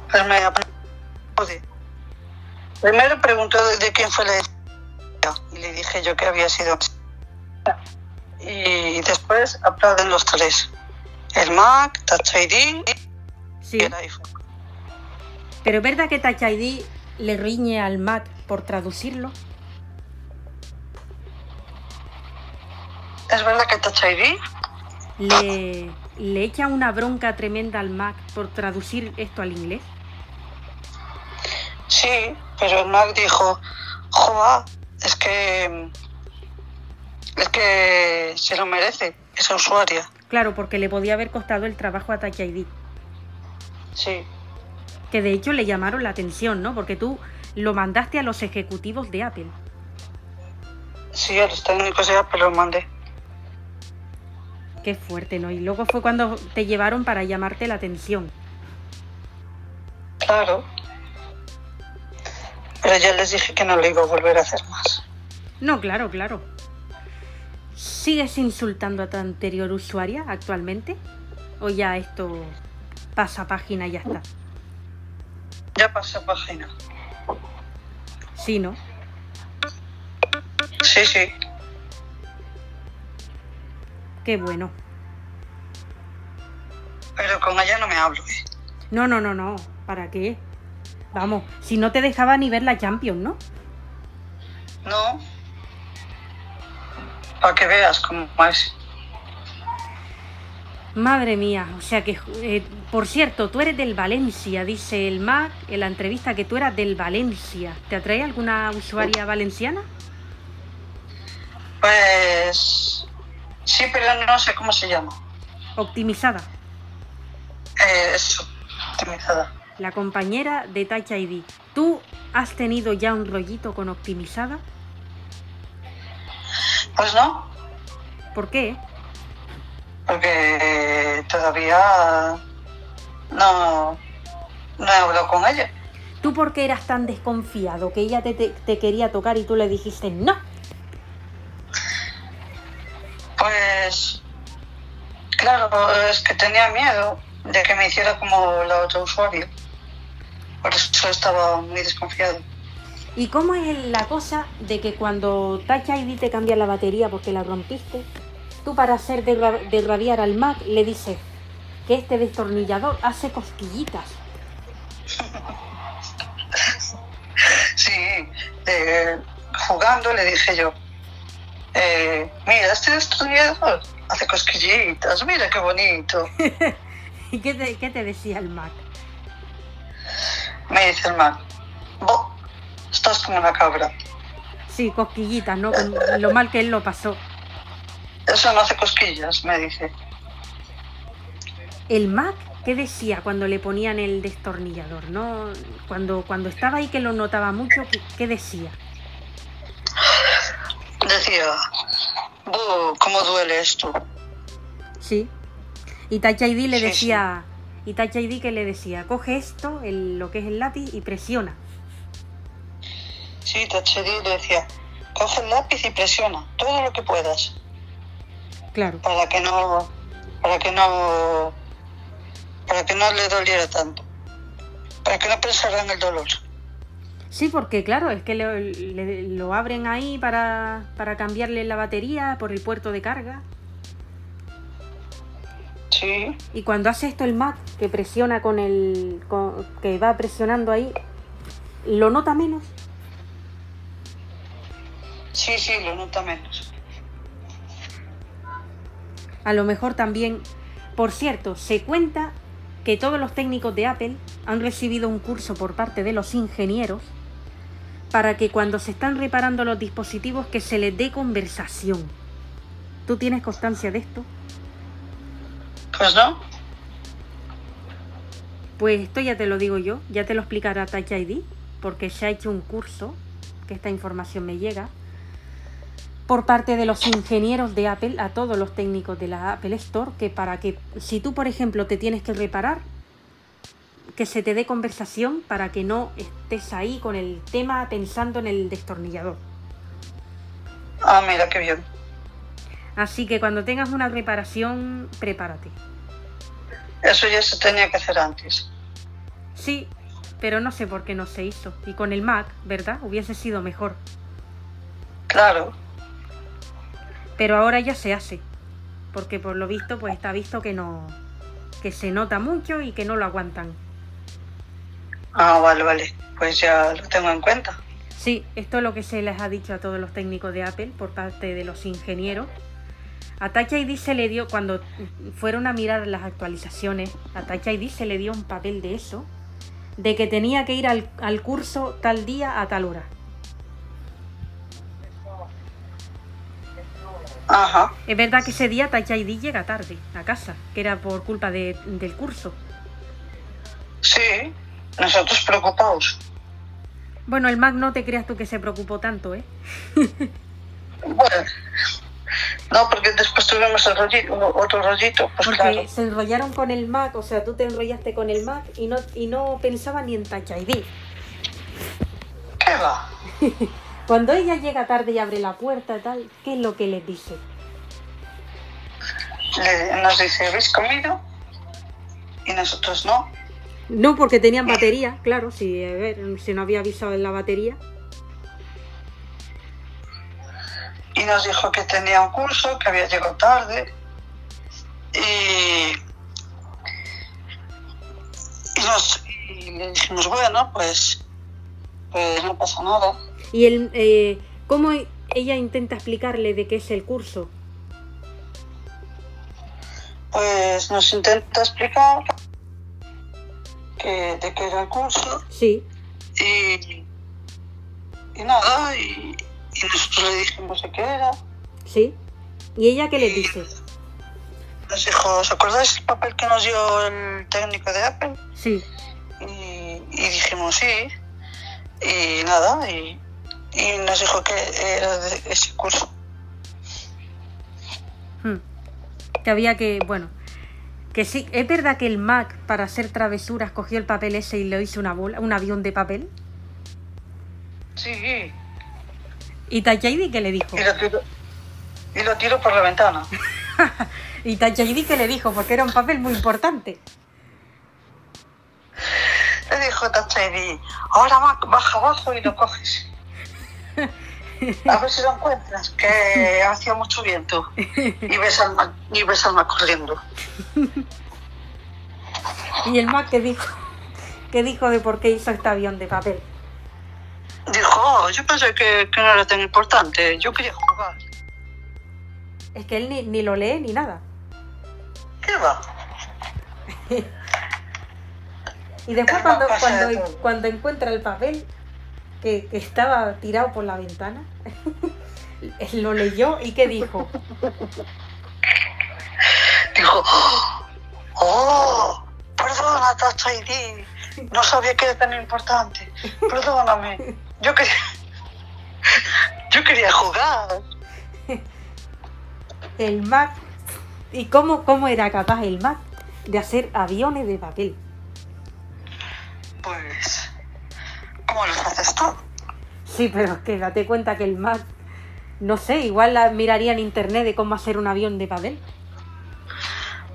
Pues me aplaude. Primero preguntó de, de quién fue la y le dije yo que había sido. Y después aplauden los tres. El Mac, Touch ID Sí, iPhone. pero ¿es verdad que Touch ID le riñe al Mac por traducirlo? ¿Es verdad que Touch ID? le, le echa una bronca tremenda al Mac por traducir esto al inglés. Sí, pero el Mac dijo, joa, es que es que se lo merece esa usuaria. Claro, porque le podía haber costado el trabajo a Touch ID. Sí, Que de hecho le llamaron la atención, ¿no? Porque tú lo mandaste a los ejecutivos de Apple. sí, a los técnicos de Apple lo mandé. Qué fuerte, ¿no? Y luego fue cuando te llevaron para llamarte la atención. Claro. Pero ya les dije que no lo iba a volver a hacer más. No, claro, claro. ¿Sigues insultando a tu anterior usuaria actualmente? ¿O ya esto pasa página y ya está? Ya pasé página. Sí, ¿no? Sí, sí. Qué bueno. Pero con ella no me hablo. ¿eh? No, no, no, no. ¿Para qué? Vamos, si no te dejaba ni ver la Champions, ¿no? No. Para que veas cómo es. Madre mía, o sea que, eh, por cierto, tú eres del Valencia, dice el Mac en la entrevista que tú eras del Valencia. ¿Te atrae alguna usuaria valenciana? Pues. Sí, pero no sé cómo se llama. Optimizada, Eh, eso. Optimizada. la compañera de Touch ID. ¿Tú has tenido ya un rollito con Optimizada? Pues no, ¿Por qué? Porque todavía no, no he hablado con ella. ¿Tú por qué eras tan desconfiado que ella te, te- te quería tocar y tú le dijiste no? Pues. Claro, es que tenía miedo de que me hiciera como la otra usuaria. Por eso estaba muy desconfiado. ¿Y cómo es la cosa de que cuando Touch ID te cambia la batería porque la rompiste, tú para hacer derra- derrabiar al Mac le dices que este destornillador hace cosquillitas? Sí, eh, jugando le dije yo, eh, mira, este destornillador hace cosquillitas, mira qué bonito. ¿Y qué te, qué te decía el Mac? Me dice el Mac, vos estás como una cabra. Sí, cosquillitas, ¿no? Con lo mal que él lo pasó. Eso no hace cosquillas, me dice. El Mac, ¿qué decía cuando le ponían el destornillador? ¿No? Cuando, cuando estaba ahí que lo notaba mucho, ¿qué, qué decía? Decía, "Buh, ¿cómo duele esto? Sí. Y Touch ID le Sí, decía, y Touch ID que le decía, coge esto, el- lo que es el lápiz y presiona. Sí, Tachedi le decía, coge el lápiz y presiona todo lo que puedas Claro. para que no, para que no, para que no le doliera tanto, para que no pensara en el dolor. Sí, porque claro, es que lo, le- lo abren ahí para, para cambiarle la batería por el puerto de carga. Sí, Y cuando hace esto el Mac, que presiona con el. con- que va presionando ahí, lo nota menos. sí, sí, lo nota menos. A lo mejor también. Por cierto, se cuenta que todos los técnicos de Apple han recibido un curso por parte de los ingenieros para que cuando se están reparando los dispositivos que se les dé conversación. ¿Tú tienes constancia de esto? Pues no, Pues esto ya te lo digo yo, ya te lo explicará Touch ID, porque se ha hecho un curso, que esta información me llega, por parte de los ingenieros de Apple a todos los técnicos de la Apple Store, que para que si tú, por ejemplo, te tienes que reparar, que se te dé conversación para que no estés ahí con el tema pensando en el destornillador. ah, mira qué bien. Así que cuando tengas una reparación, prepárate. Eso ya se tenía que hacer antes. Sí, pero no sé por qué no se hizo. Y con el Mac, ¿verdad? Hubiese sido mejor. Claro, pero ahora ya se hace porque por lo visto pues está visto que no que se nota mucho y que no lo aguantan. Ah, vale, vale, pues ya lo tengo en cuenta. sí esto es lo que se les ha dicho a todos los técnicos de Apple por parte de los ingenieros. A Touch ID se le dio cuando fueron a mirar las actualizaciones a Touch ID se le dio un papel de eso de que tenía que ir al, al curso tal día a tal hora Ajá, es verdad que ese día ID llega tarde a casa que era por culpa de- del curso sí, nosotros preocupados. bueno el Mac no te creas tú que se preocupó tanto eh Bueno, no, porque después tuvimos el rollito, otro rollito, pues Porque claro. se enrollaron con el Mac, o sea, tú te enrollaste con el Mac y no, y no pensaba ni en Touch ID. ¿Qué va? Cuando ella llega tarde y abre la puerta y tal, ¿qué es lo que les dice? Le- nos dice, ¿habéis comido? Y nosotros no. No, porque tenían batería, claro, si, a ver, si no había avisado en la batería. Y nos dijo que tenía un curso, que había llegado tarde. Y, y, nos, y le dijimos, bueno, pues, pues no pasa nada. Y el, eh, ¿cómo ella intenta explicarle de qué es el curso? Pues nos intenta explicar que, de qué era el curso Sí, y, y nada, y, y nosotros le dijimos de qué era. sí. ¿Y ella qué les dice? Nos dijo, ¿os acordáis el papel que nos dio el técnico de Apple? Sí. Y, y dijimos sí. Y nada, y, y nos dijo que era de ese curso. Hmm. Que había que, bueno, que sí, es verdad que el Mac para hacer travesuras cogió el papel ese y le hizo una bola, un avión de papel. Sí, ¿Y Touch ID qué le dijo? y lo tiro, y lo tiro por la ventana. ¿Y Touch ID qué le dijo? Porque era un papel muy importante. Le dijo Touch ID, ahora Mac, baja abajo y lo coges. A ver si lo encuentras, que hacía mucho viento. Y ves al y ves al Mac corriendo. ¿Y el Mac qué dijo? ¿Qué dijo de por qué hizo este avión de papel? Dijo, "Oh, yo pensé que, que no era tan importante, yo quería jugar. Es que él ni, ni lo lee ni nada. ¿Qué va? Y después de cuando encuentra el papel que, que estaba tirado por la ventana, lo leyó y ¿qué dijo? Dijo, oh, perdona, Touch ID. No sabía que era tan importante. Perdóname. Yo quería, yo quería jugar. El Mac. ¿Y cómo, cómo era capaz el Mac de hacer aviones de papel? Pues, ¿cómo los haces tú? Sí, pero es que date cuenta que el Mac, no sé, igual la miraría en internet de cómo hacer un avión de papel.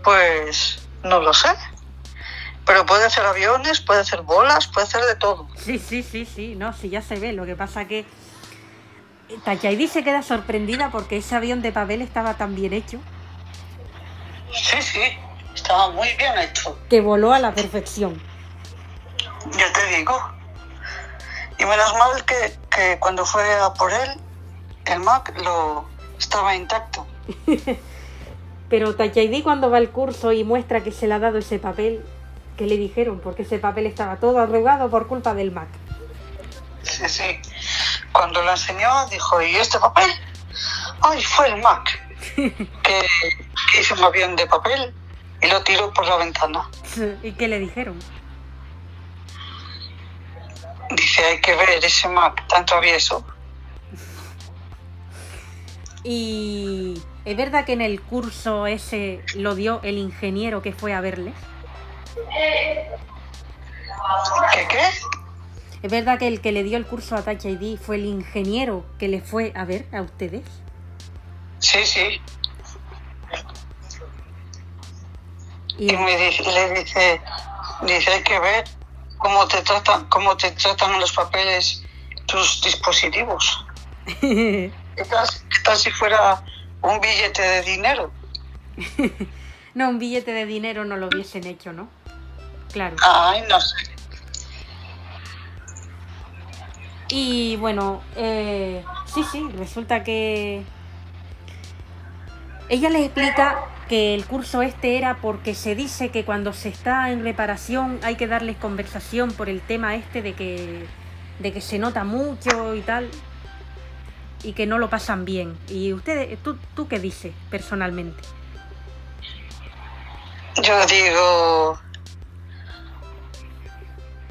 Pues, no lo sé. Pero puede hacer aviones, puede hacer bolas, puede hacer de todo. Sí, sí, sí, sí, no, sí, ya se ve. Lo que pasa que Tachaidi se queda sorprendida porque ese avión de papel estaba tan bien hecho Sí, sí, estaba muy bien hecho. que voló a la perfección. Ya te digo. Y menos mal que, que cuando fue a por él, el Mac lo estaba intacto. Pero Tachaidi cuando va al curso y muestra que se le ha dado ese papel, ¿qué le dijeron? Porque ese papel estaba todo arrugado por culpa del Mac. Sí, sí. Cuando lo enseñó, dijo, ¿y este papel? Ay, fue el Mac. que, que hizo un avión de papel y lo tiró por la ventana. ¿Y qué le dijeron? Dice, hay que ver ese Mac tan travieso. Y es verdad que en el curso ese lo dio el ingeniero que fue a verles. ¿Qué qué? Es verdad que el que le dio el curso a Touch ID fue el ingeniero que le fue a ver a ustedes. Sí, sí. Y Y me dice, le dice, dice, hay que ver cómo te tratan, cómo te tratan los papeles tus dispositivos. ¿Qué tal, qué tal si fuera un billete de dinero? no, un billete de dinero no lo hubiesen hecho, ¿no? Claro. Ay, no sé. Y bueno, eh, sí, sí, resulta que ella les explica que el curso este era porque se dice que cuando se está en reparación hay que darles conversación por el tema este de que, de que se nota mucho y tal y que no lo pasan bien. ¿Y ustedes, tú, tú qué dices personalmente? Yo digo,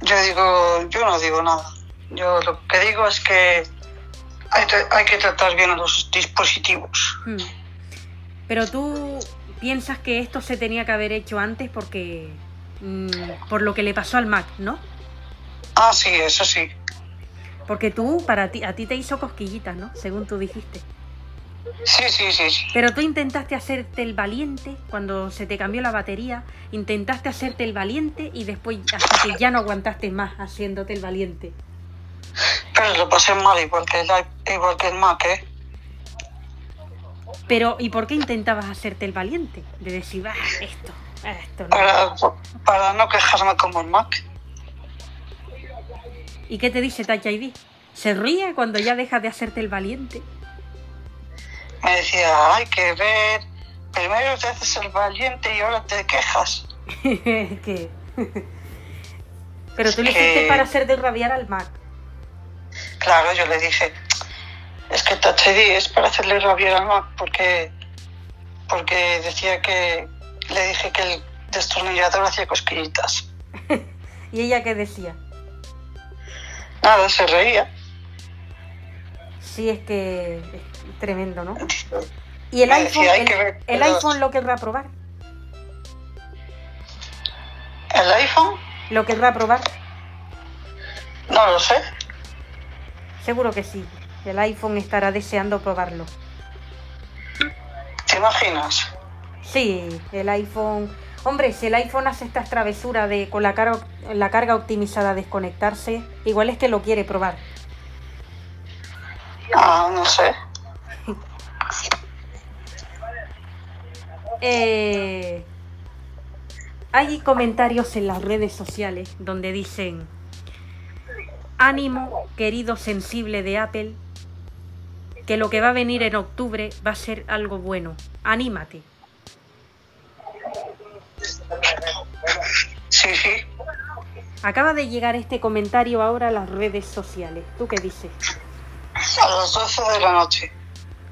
yo digo, yo no digo nada. Yo lo que digo es que hay, que- hay que tratar bien a los dispositivos. Hmm. Pero tú piensas que esto se tenía que haber hecho antes porque mm, por lo que le pasó al Mac, ¿no? Ah, sí, eso sí. Porque tú, para ti, a ti te hizo cosquillitas, ¿no? Según tú dijiste. Sí, sí, sí, sí. Pero tú intentaste hacerte el valiente cuando se te cambió la batería, intentaste hacerte el valiente y después hasta que ya no aguantaste más haciéndote el valiente. Pero lo pasé mal igual que el, igual que el Mac, ¿eh? Pero ¿y por qué intentabas hacerte el valiente? De decir, esto, esto no. Para, para no quejarme como el Mac. ¿Y qué te dice Touch ID? ¿Se ríe cuando ya dejas de hacerte el valiente? Me decía, hay que ver, primero te haces el valiente y ahora te quejas. que... Pero tú que- hiciste para hacer de rabiar al Mac. Claro, yo le dije, es que Touch ID es para hacerle rabiar al Mac porque, porque decía que le dije que el destornillador hacía cosquillitas. ¿Y ella qué decía? Nada, se reía. Sí, es que es tremendo, ¿no? ¿Y el iPhone, decía, el, que ver el iPhone lo querrá probar? ¿El iPhone? ¿Lo querrá probar? No lo sé. Seguro que sí. El iPhone estará deseando probarlo. ¿Te imaginas? Sí, el iPhone... Hombre, si el iPhone hace estas travesuras de con la carga, la carga optimizada desconectarse, igual es que lo quiere probar. Ah, no sé. Eh, hay comentarios en las redes sociales donde dicen, ánimo, querido sensible de Apple, que lo que va a venir en octubre va a ser algo bueno. Anímate. Sí, sí. Acaba de llegar este comentario ahora a las redes sociales. ¿Tú qué dices? A las 12 de la noche.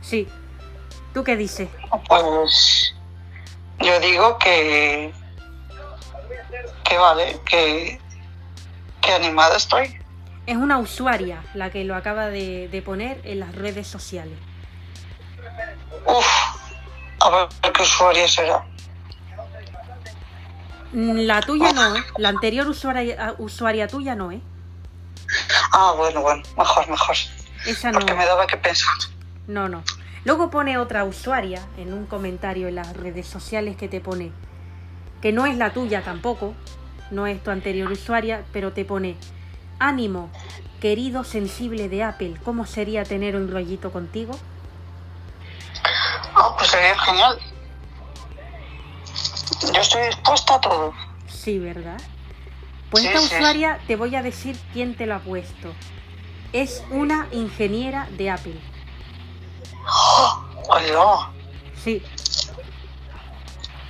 Sí. ¿Tú qué dices? Pues yo digo que que vale, que, que animada estoy. Es una usuaria la que lo acaba de, de poner en las redes sociales. Uf, a ver qué usuaria será. Mm, La tuya no, ¿eh? La anterior usuaria, usuaria tuya no, ¿eh? Ah, bueno, bueno, mejor, mejor. Esa no. Porque me daba que pensar. No, no. Luego pone otra usuaria en un comentario en las redes sociales que te pone que no es la tuya tampoco, no es tu anterior usuaria, pero te pone ánimo, querido sensible de Apple, ¿cómo sería tener un rollito contigo? Ah, pues sería genial. Yo estoy dispuesta a todo. Sí, ¿verdad? Pues Sí, usuaria te voy a decir quién te lo ha puesto. Es una ingeniera de Apple. Hola, Sí,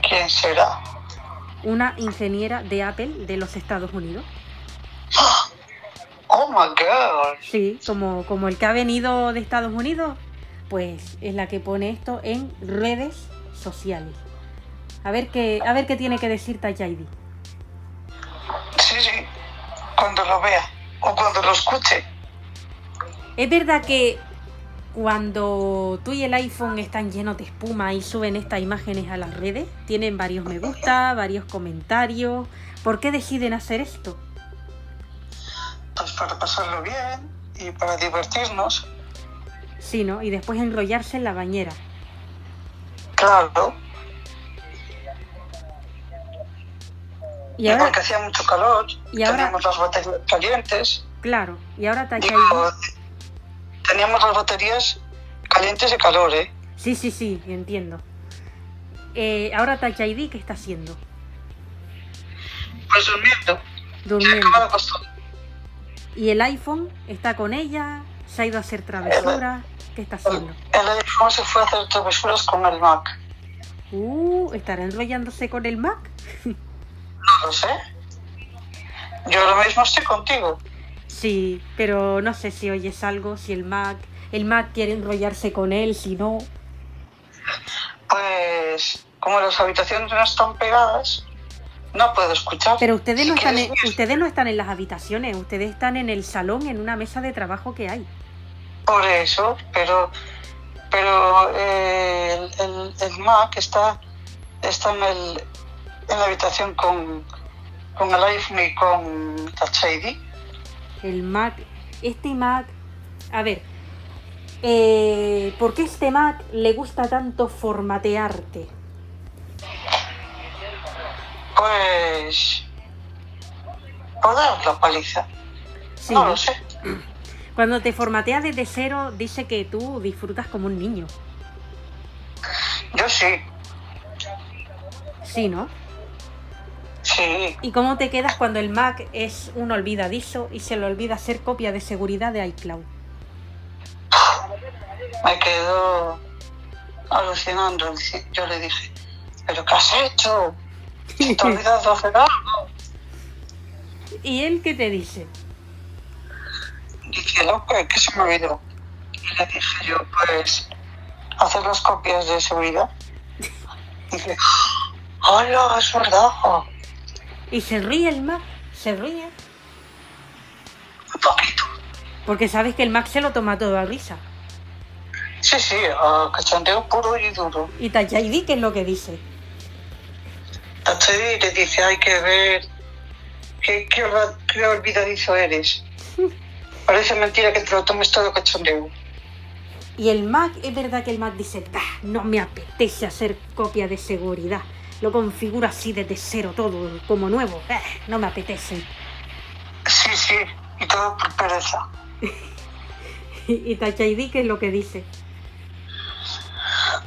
¿quién será? una ingeniera de Apple de los Estados Unidos. Oh my god. Sí, como, como el que ha venido de Estados Unidos, pues es la que pone esto en redes sociales. A ver qué, a ver qué tiene que decir Tajaidi. Sí, sí. Cuando lo vea o cuando lo escuche. Es verdad que cuando tú y el iPhone están llenos de espuma y suben estas imágenes a las redes, tienen varios me gusta, varios comentarios. ¿Por qué deciden hacer esto? Pues para pasarlo bien y para divertirnos. Sí, ¿no? Y después enrollarse en la bañera. Claro. Y Y ahora, porque hacía mucho calor, y ahora- teníamos las baterías calientes. claro, y ahora Tajaidi... Digo, teníamos las baterías calientes de calor, ¿eh? Sí, sí, sí, entiendo. Eh, ahora Touch ID, ¿qué está haciendo? Pues durmiendo. Durmiendo. ¿Y el iPhone está con ella? ¿Se ha ido a hacer travesuras? ¿Qué está haciendo? El iPhone se fue a hacer travesuras con el Mac. Uh, ¿estará enrollándose con el Mac? No lo sé. Yo ahora mismo estoy contigo. Sí, pero no sé si oyes algo, si el Mac... El Mac quiere enrollarse con él, si no... Pues como las habitaciones no están pegadas, no puedo escuchar. Pero ustedes Si no, están en, ustedes no están en las habitaciones, ustedes están en el salón, en una mesa de trabajo que hay. Por eso, pero pero eh, el, el- el Mac está, está en, el, en la habitación con, con el iPhone y con Touch ID. El Mac, este Mac, a ver, eh, ¿por qué este Mac le gusta tanto formatearte? Pues por dar paliza. Sí, no lo sé. Cuando te formatea desde cero, dice que tú disfrutas como un niño. Yo sí, Sí, ¿no? sí. ¿Y cómo te quedas cuando el Mac es un olvidadizo y se le olvida hacer copia de seguridad de iCloud? Me quedo alucinando. Yo le dije, ¿pero qué has hecho? ¿Y él qué te dice? Dice, loco, ¿qué se me olvidó? Y le dije yo, pues, hacer las copias de seguridad. Dice, ¡hola, es verdad! Y se ríe el Mac, se ríe. Un poquito. Porque sabes que el Mac se lo toma todo a risa. Sí, sí, a cachondeo puro y duro. Y ID, ¿qué es lo que dice? Tachedi le dice, hay que ver qué, qué, olvidadizo eres. Parece mentira que te lo tomes todo cachondeo. Y el Mac, es verdad que el Mac dice, "Bah, no me apetece hacer copia de seguridad. Lo configuro así desde cero todo, como nuevo. Bah, no me apetece. Sí, sí, y todo por pereza. Y ID, ¿qué es lo que dice?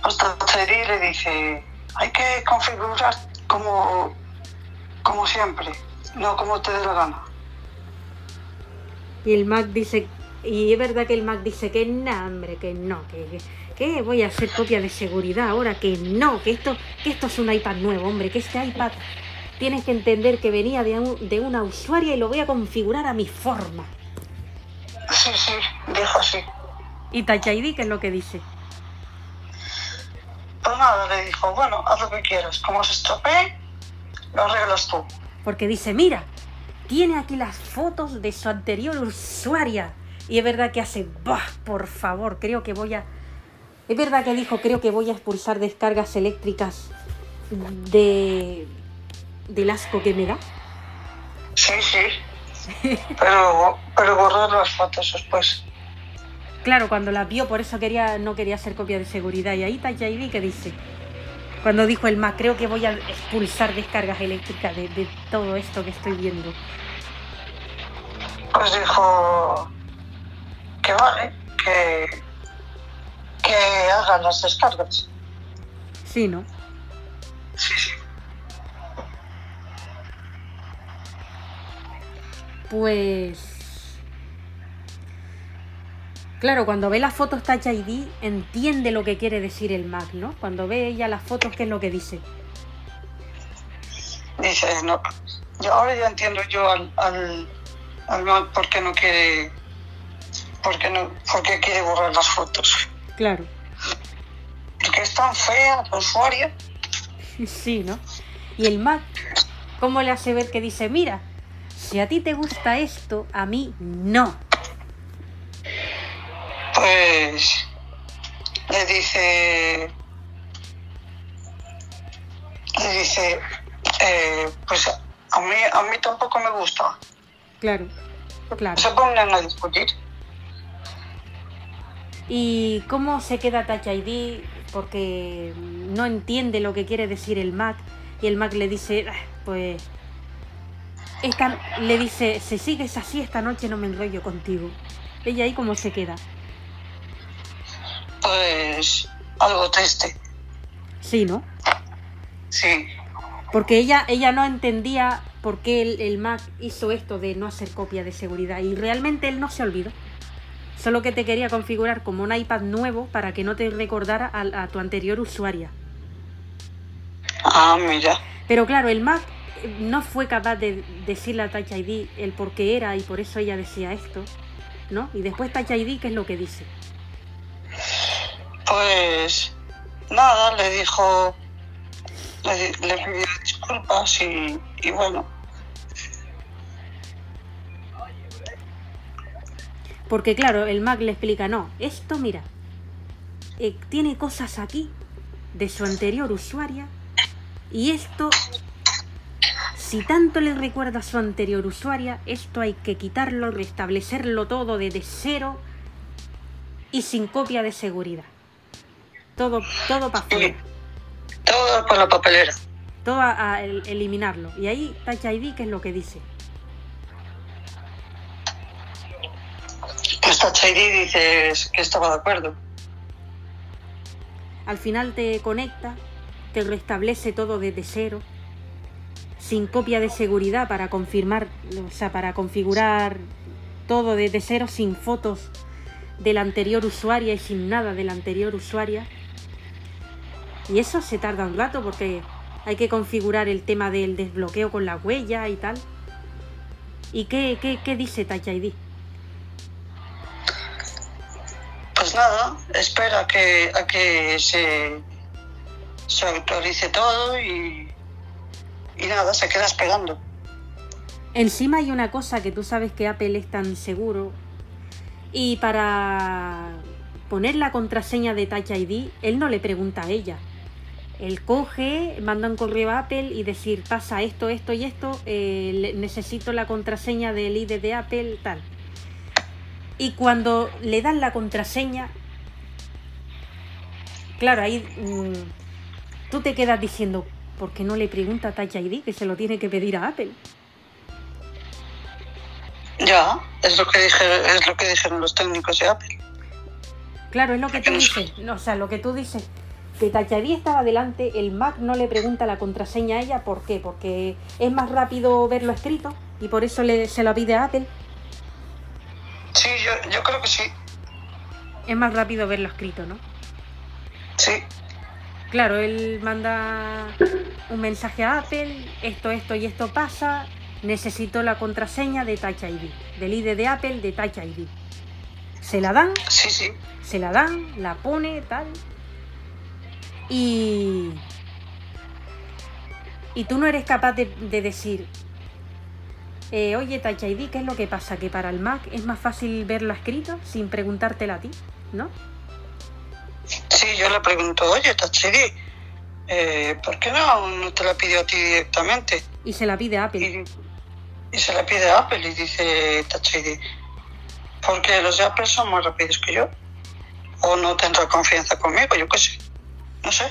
Hasta Tachedi le dice, hay que configurar como, como siempre, no como te dé la gana. Y el Mac dice, Y es verdad que el Mac dice que no, hombre, que no, que, que, voy a hacer copia de seguridad ahora, que no, que esto, que esto es un iPad nuevo, hombre, que este iPad tienes que entender que venía de, de una usuaria y lo voy a configurar a mi forma. Sí, sí, dijo así. ¿Y Touch ID qué es lo que dice? Pues nada, le dijo, bueno, haz lo que quieras. Como se estropee, lo arreglas tú. Porque dice, mira, tiene aquí las fotos de su anterior usuaria. Y es verdad que hace, bah, por favor, creo que voy a... Es verdad que dijo, creo que voy a expulsar descargas eléctricas de... del asco que me da. Sí, sí. Pero, pero borrar las fotos después. Claro, cuando las vio, por eso quería, no quería hacer copia de seguridad. Y ahí está JD que dice, cuando dijo el Mac, creo que voy a expulsar descargas eléctricas de, de todo esto que estoy viendo. Pues dijo que vale, que, que hagan las descargas. Sí, ¿no? Sí, sí. Pues... Claro, cuando ve las fotos Touch ID, entiende lo que quiere decir el Mac, ¿no? Cuando ve ella las fotos, ¿qué es lo que dice? Dice, no. Yo ahora ya entiendo yo al, al, al Mac por qué no quiere. Por qué, no, por qué quiere borrar las fotos. Claro. Porque es tan fea la usuaria. Sí, ¿no? Y el Mac, ¿cómo le hace ver que dice, mira, si a ti te gusta esto, a mí no? Pues le dice. Le dice. eh, pues a mí, a mí tampoco me gusta. Claro, claro. Se ponen a discutir. ¿Y cómo se queda Touch ID? Porque no entiende lo que quiere decir el Mac. Y el Mac le dice, "Ah, pues... Esta, le dice, si sigues así esta noche no me enrollo contigo. Ella ahí cómo se queda. Pues algo triste. Sí, ¿no? Sí. Porque ella, ella no entendía por qué el, el Mac hizo esto de no hacer copia de seguridad. Y realmente él no se olvidó. Solo que te quería configurar como un iPad nuevo para que no te recordara a, a tu anterior usuaria. Ah, mira. Pero claro, el Mac eh, no fue capaz de decirle a Touch ID el por qué era y por eso ella decía esto, ¿no? Y después Touch ID, ¿qué es lo que dice? Pues nada, le dijo. Le, di- le pidió disculpas y, y bueno. Porque claro, el Mac le explica, no, esto mira, eh, tiene cosas aquí de su anterior usuaria y esto, si tanto le recuerda a su anterior usuaria, esto hay que quitarlo, restablecerlo todo desde cero y sin copia de seguridad. Todo, todo para afuera. Todo por la papelera. todo a, a el- eliminarlo. Y ahí Touch ID, ¿qué es lo que dice? Pues Touch ID dice que estaba de acuerdo. Al final te conecta, te restablece todo desde cero, sin copia de seguridad para confirmar, o sea, para configurar todo desde cero, sin fotos de la anterior usuaria y sin nada de la anterior usuaria. Y eso se tarda un rato porque hay que configurar el tema del desbloqueo con la huella y tal. ¿Y qué, qué, qué dice Touch ID? Pues nada, espera que, a que se, se actualice todo y, y nada, se queda esperando. Encima hay una cosa que tú sabes que Apple es tan seguro. Y para poner la contraseña de Touch ID, él no le pregunta a ella. Él coge, manda un correo a Apple y decir, pasa esto, esto y esto, eh, necesito la contraseña del ID de Apple, tal. Y cuando le dan la contraseña, claro, ahí mm, tú te quedas diciendo, ¿por qué no le pregunta a Touch ID que se lo tiene que pedir a Apple? Ya, es lo que dije, es lo que dijeron los técnicos de Apple. Claro, es lo que tú dices. No, o sea, lo que tú dices. Que Touch ID estaba delante, el Mac no le pregunta la contraseña a ella. ¿Por qué? Porque es más rápido verlo escrito y por eso le, se lo pide a Apple. Sí, yo, Yo creo que sí. Es más rápido verlo escrito, ¿no? Sí. Claro, él manda un mensaje a Apple, esto, esto y esto pasa, necesito la contraseña de Touch ID, del ID de Apple de Touch ID. Se la dan, Sí, sí. se la dan, la pone, tal. Y. Y tú no eres capaz de, de decir. eh, Oye, Touch ID, ¿qué es lo que pasa? Que para el Mac es más fácil verlo escrito sin preguntártela a ti, ¿no? Sí, yo le pregunto, oye, Tachiri, eh, ¿por qué no, no te la pidió a ti directamente? Y se la pide a Apple. Y, y se la pide a Apple y dice Tachiri, porque los de Apple son más rápidos que yo. O no tendrá confianza conmigo, yo qué sé. No sé.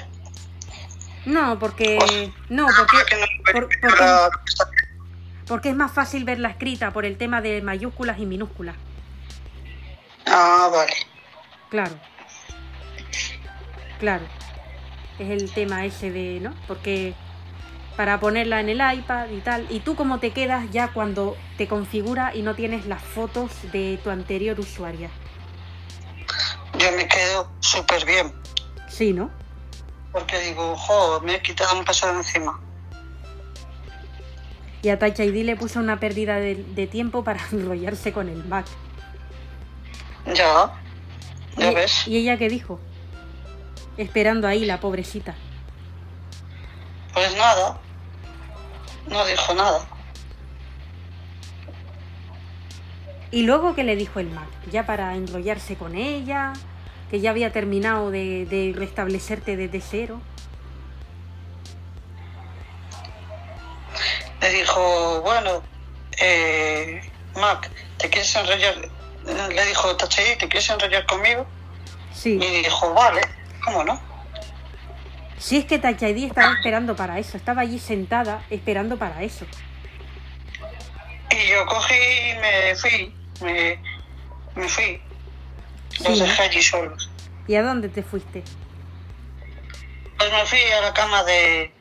No, porque. Pues, No, porque. que no por- me porque- la contestación. Porque es más fácil verla escrita por el tema de mayúsculas y minúsculas. Ah, vale. Claro. Claro. Es el tema ese de, ¿no? Porque para ponerla en el iPad y tal. ¿Y tú cómo te quedas ya cuando te configura y no tienes las fotos de tu anterior usuaria? Yo me quedo súper bien. Sí, ¿no? Porque digo, jo, me he quitado un peso de encima. Y a Touch ID le puso una pérdida de, de tiempo para enrollarse con el Mac. Ya. Ya ¿Y, ves. ¿Y ella qué dijo? Esperando ahí la pobrecita. Pues nada. No dijo nada. Y luego, ¿qué le dijo el Mac? Ya para enrollarse con ella, que ya había terminado de, de restablecerte desde cero. Le dijo, bueno, eh, Mac, ¿te quieres enrollar? Le dijo Tachei, ¿te quieres enrollar conmigo? Sí. Y dijo, vale, ¿cómo no? Si es que Touch ID estaba esperando para eso, estaba allí sentada esperando para eso. Y yo cogí y me fui, me, me fui. Los dejé allí solos. ¿Y a dónde te fuiste? Pues me fui a la cama de,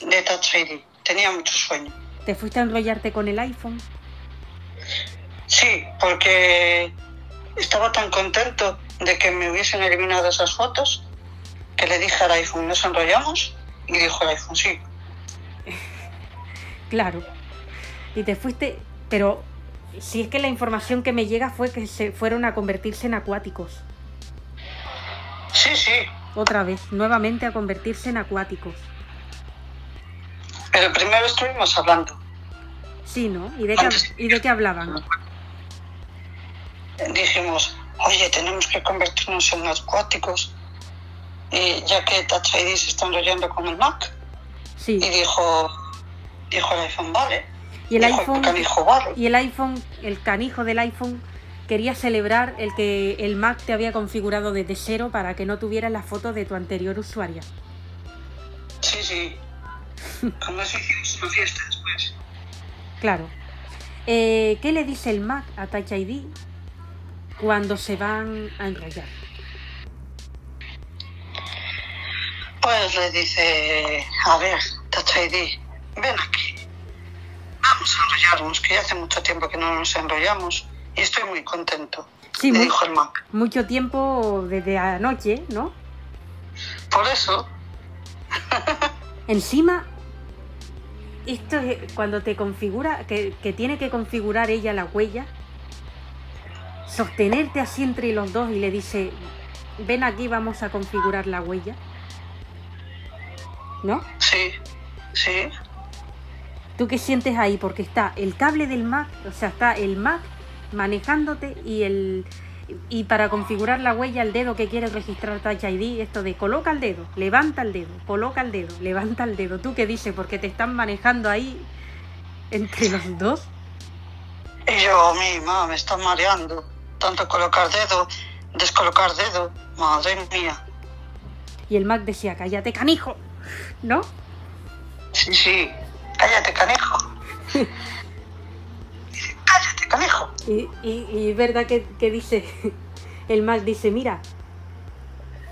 de Touch ID. Tenía mucho sueño. ¿Te fuiste a enrollarte con el iPhone? Sí, porque estaba tan contento de que me hubiesen eliminado esas fotos que le dije al iPhone, ¿nos enrollamos? Y dijo el iPhone, sí. Claro. Y te fuiste, pero si es que la información que me llega fue que se fueron a convertirse en acuáticos. Sí, sí. Otra vez, nuevamente a convertirse en acuáticos. Pero primero estuvimos hablando. Sí, ¿no? ¿Y de qué, y de qué hablaban? Dijimos, oye, tenemos que convertirnos en acuáticos. Y ya que Touch ID se está enrollando con el Mac. Sí. Y dijo, dijo el iPhone, vale. Y el iPhone, canijo, vale. y el iPhone, el canijo del iPhone quería celebrar el que el Mac te había configurado desde cero para que no tuvieras las fotos de tu anterior usuaria. Sí, sí. Eso hicimos una fiesta después. Claro. Eh, ¿Qué le dice el Mac a Touch ID cuando se van a enrollar? Pues le dice, a ver, Touch ID, ven aquí. Vamos a enrollarnos, que ya hace mucho tiempo que no nos enrollamos. Y estoy muy contento. Sí, le muy- dijo el Mac. Mucho tiempo desde anoche, ¿no? Por eso, Encima, esto es cuando te configura, que, que tiene que configurar ella la huella, sostenerte así entre los dos y le dice, ven aquí, vamos a configurar la huella. ¿No? sí, sí. ¿Tú qué sientes ahí? Porque está el cable del Mac, o sea, está el Mac manejándote y el y para configurar la huella el dedo que quieres registrar Touch ID, esto de coloca el dedo, levanta el dedo, coloca el dedo, levanta el dedo. ¿Tú qué dices? Porque te están manejando ahí entre los dos. Y yo, misma, me está mareando. Tanto colocar dedo, descolocar dedo. Madre mía. Y el Mac decía, cállate canijo, ¿no? Sí, sí. Cállate, canijo. Dice, cállate, canijo. Y, y, verdad que, que dice, el Mac dice, mira,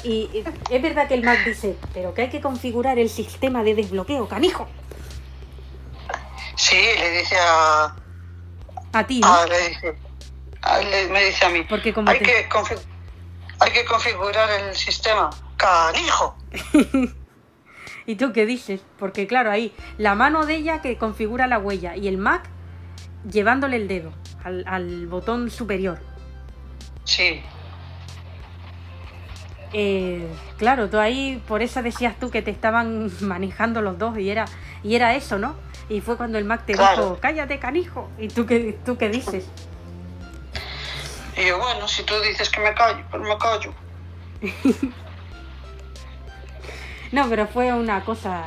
y, y es verdad que el Mac dice, pero que hay que configurar el sistema de desbloqueo, canijo, Sí, le dice a... a ti, ¿no? a- le dice, Ah, le- me dice a mí, Porque como hay, te- que hay que configurar el sistema. Canijo. ¿Y tú qué dices? Porque claro, ahí la mano de ella que configura la huella y el Mac llevándole el dedo al, al botón superior. Sí, Eh, claro, tú ahí, por eso decías tú que te estaban manejando los dos y era, y era eso, ¿no? Y fue cuando el Mac te Claro. dijo, cállate, canijo. ¿Y tú qué, tú qué dices? y yo, bueno, si tú dices que me callo, pues me callo. No, pero fue una cosa,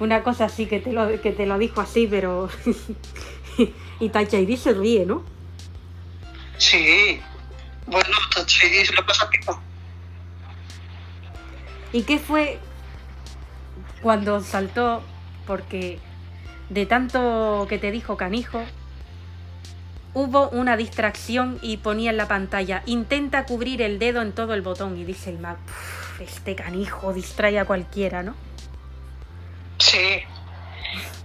una cosa así que te lo, que te lo dijo así, pero... y Tachaidi se ríe, ¿no? Sí, bueno, Tachidi se lo pasa pipa. ¿Y qué fue cuando saltó? Porque de tanto que te dijo canijo, hubo una distracción y ponía en la pantalla, intenta cubrir el dedo en todo el botón y dice el Mac, "Puf, este canijo distrae a cualquiera, ¿no? Sí,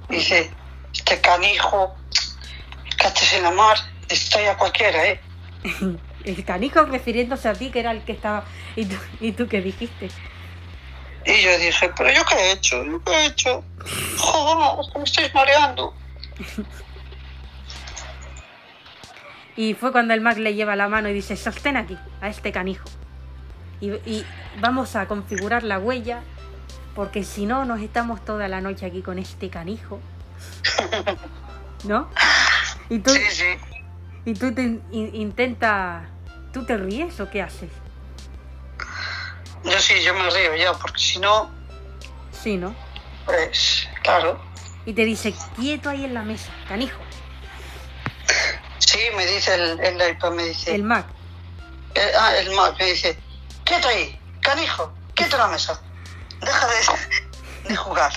dice, este canijo, caches en la mar, estoy a cualquiera, ¿eh? El canijo refiriéndose a ti, que era el que estaba... ¿Y tú, y tú qué dijiste? Y yo dije, pero yo qué he hecho, yo qué he hecho. Joder, que me estáis mareando. Y fue cuando el Mac le lleva la mano y dice, sostén aquí, a este canijo. Y, y vamos a configurar la huella, porque si no nos estamos toda la noche aquí con este canijo. ¿No? Y tú, Sí, sí. y tú te in- intenta... ¿Tú te ríes o qué haces? Yo sí, yo me río ya, porque si no, Sí, ¿no? pues, claro. Y te dice, quieto ahí en la mesa, canijo. Sí, me dice el, el iPad, me dice, El Mac. eh, ah, el Mac me dice, quieto ahí, canijo, quieto en la mesa. Deja de, de jugar.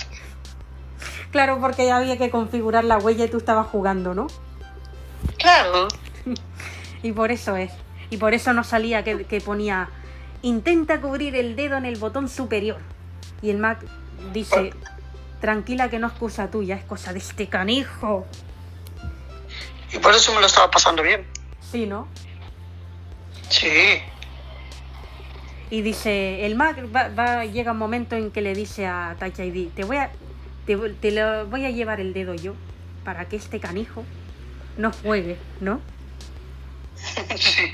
Claro, porque ya había que configurar la huella y tú estabas jugando, ¿no? Claro, Y por eso es. Y por eso no salía que, que ponía intenta cubrir el dedo en el botón superior. Y el Mac dice, tranquila que no es cosa tuya, es cosa de este canijo. y por eso me lo estaba pasando bien. Sí, ¿no? Sí, Y dice, el Mac va, va- llega un momento en que le dice a Touch ID, te voy a, te, lo voy a llevar el dedo yo para que este canijo no juegue, ¿no? sí,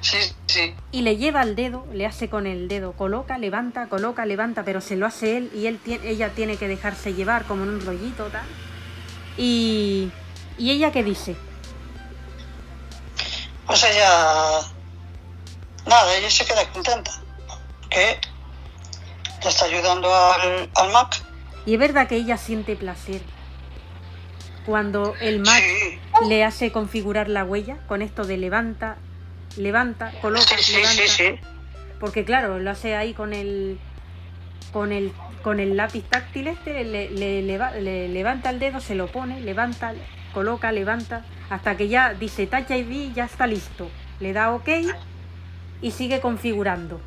sí, sí. Y le lleva el dedo, le hace con el dedo, coloca, levanta, coloca, levanta, pero se lo hace él y él tie- ella tiene que dejarse llevar como en un rollito tal. Y, y ella qué dice, Pues ella, nada, ella se queda contenta. Que le está ayudando al, al Mac. y es verdad que ella siente placer cuando el Mac Sí, le hace configurar la huella con esto de levanta, levanta, coloca, sí, sí, levanta. sí, sí. Porque claro, lo hace ahí con el con el con el lápiz táctil este, le, le- le levanta el dedo, se lo pone, levanta, coloca, levanta, hasta que ya dice Touch ID, ya está listo. Le da OK y sigue configurando.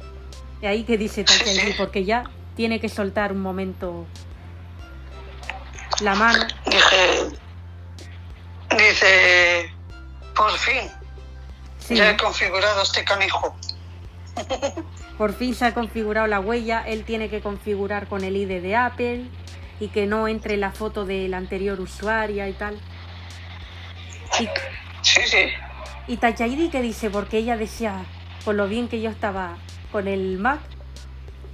Y ahí que dice. ID, porque ya tiene que soltar un momento la mano. Dije, dice, por fin, Sí, ya he configurado este canijo. Por fin se ha configurado la huella, él tiene que configurar con el ID de Apple y que no entre la foto del anterior usuaria y tal. Y, Sí, sí. y Touch ID que dice, porque ella decía, con lo bien que yo estaba con el Mac,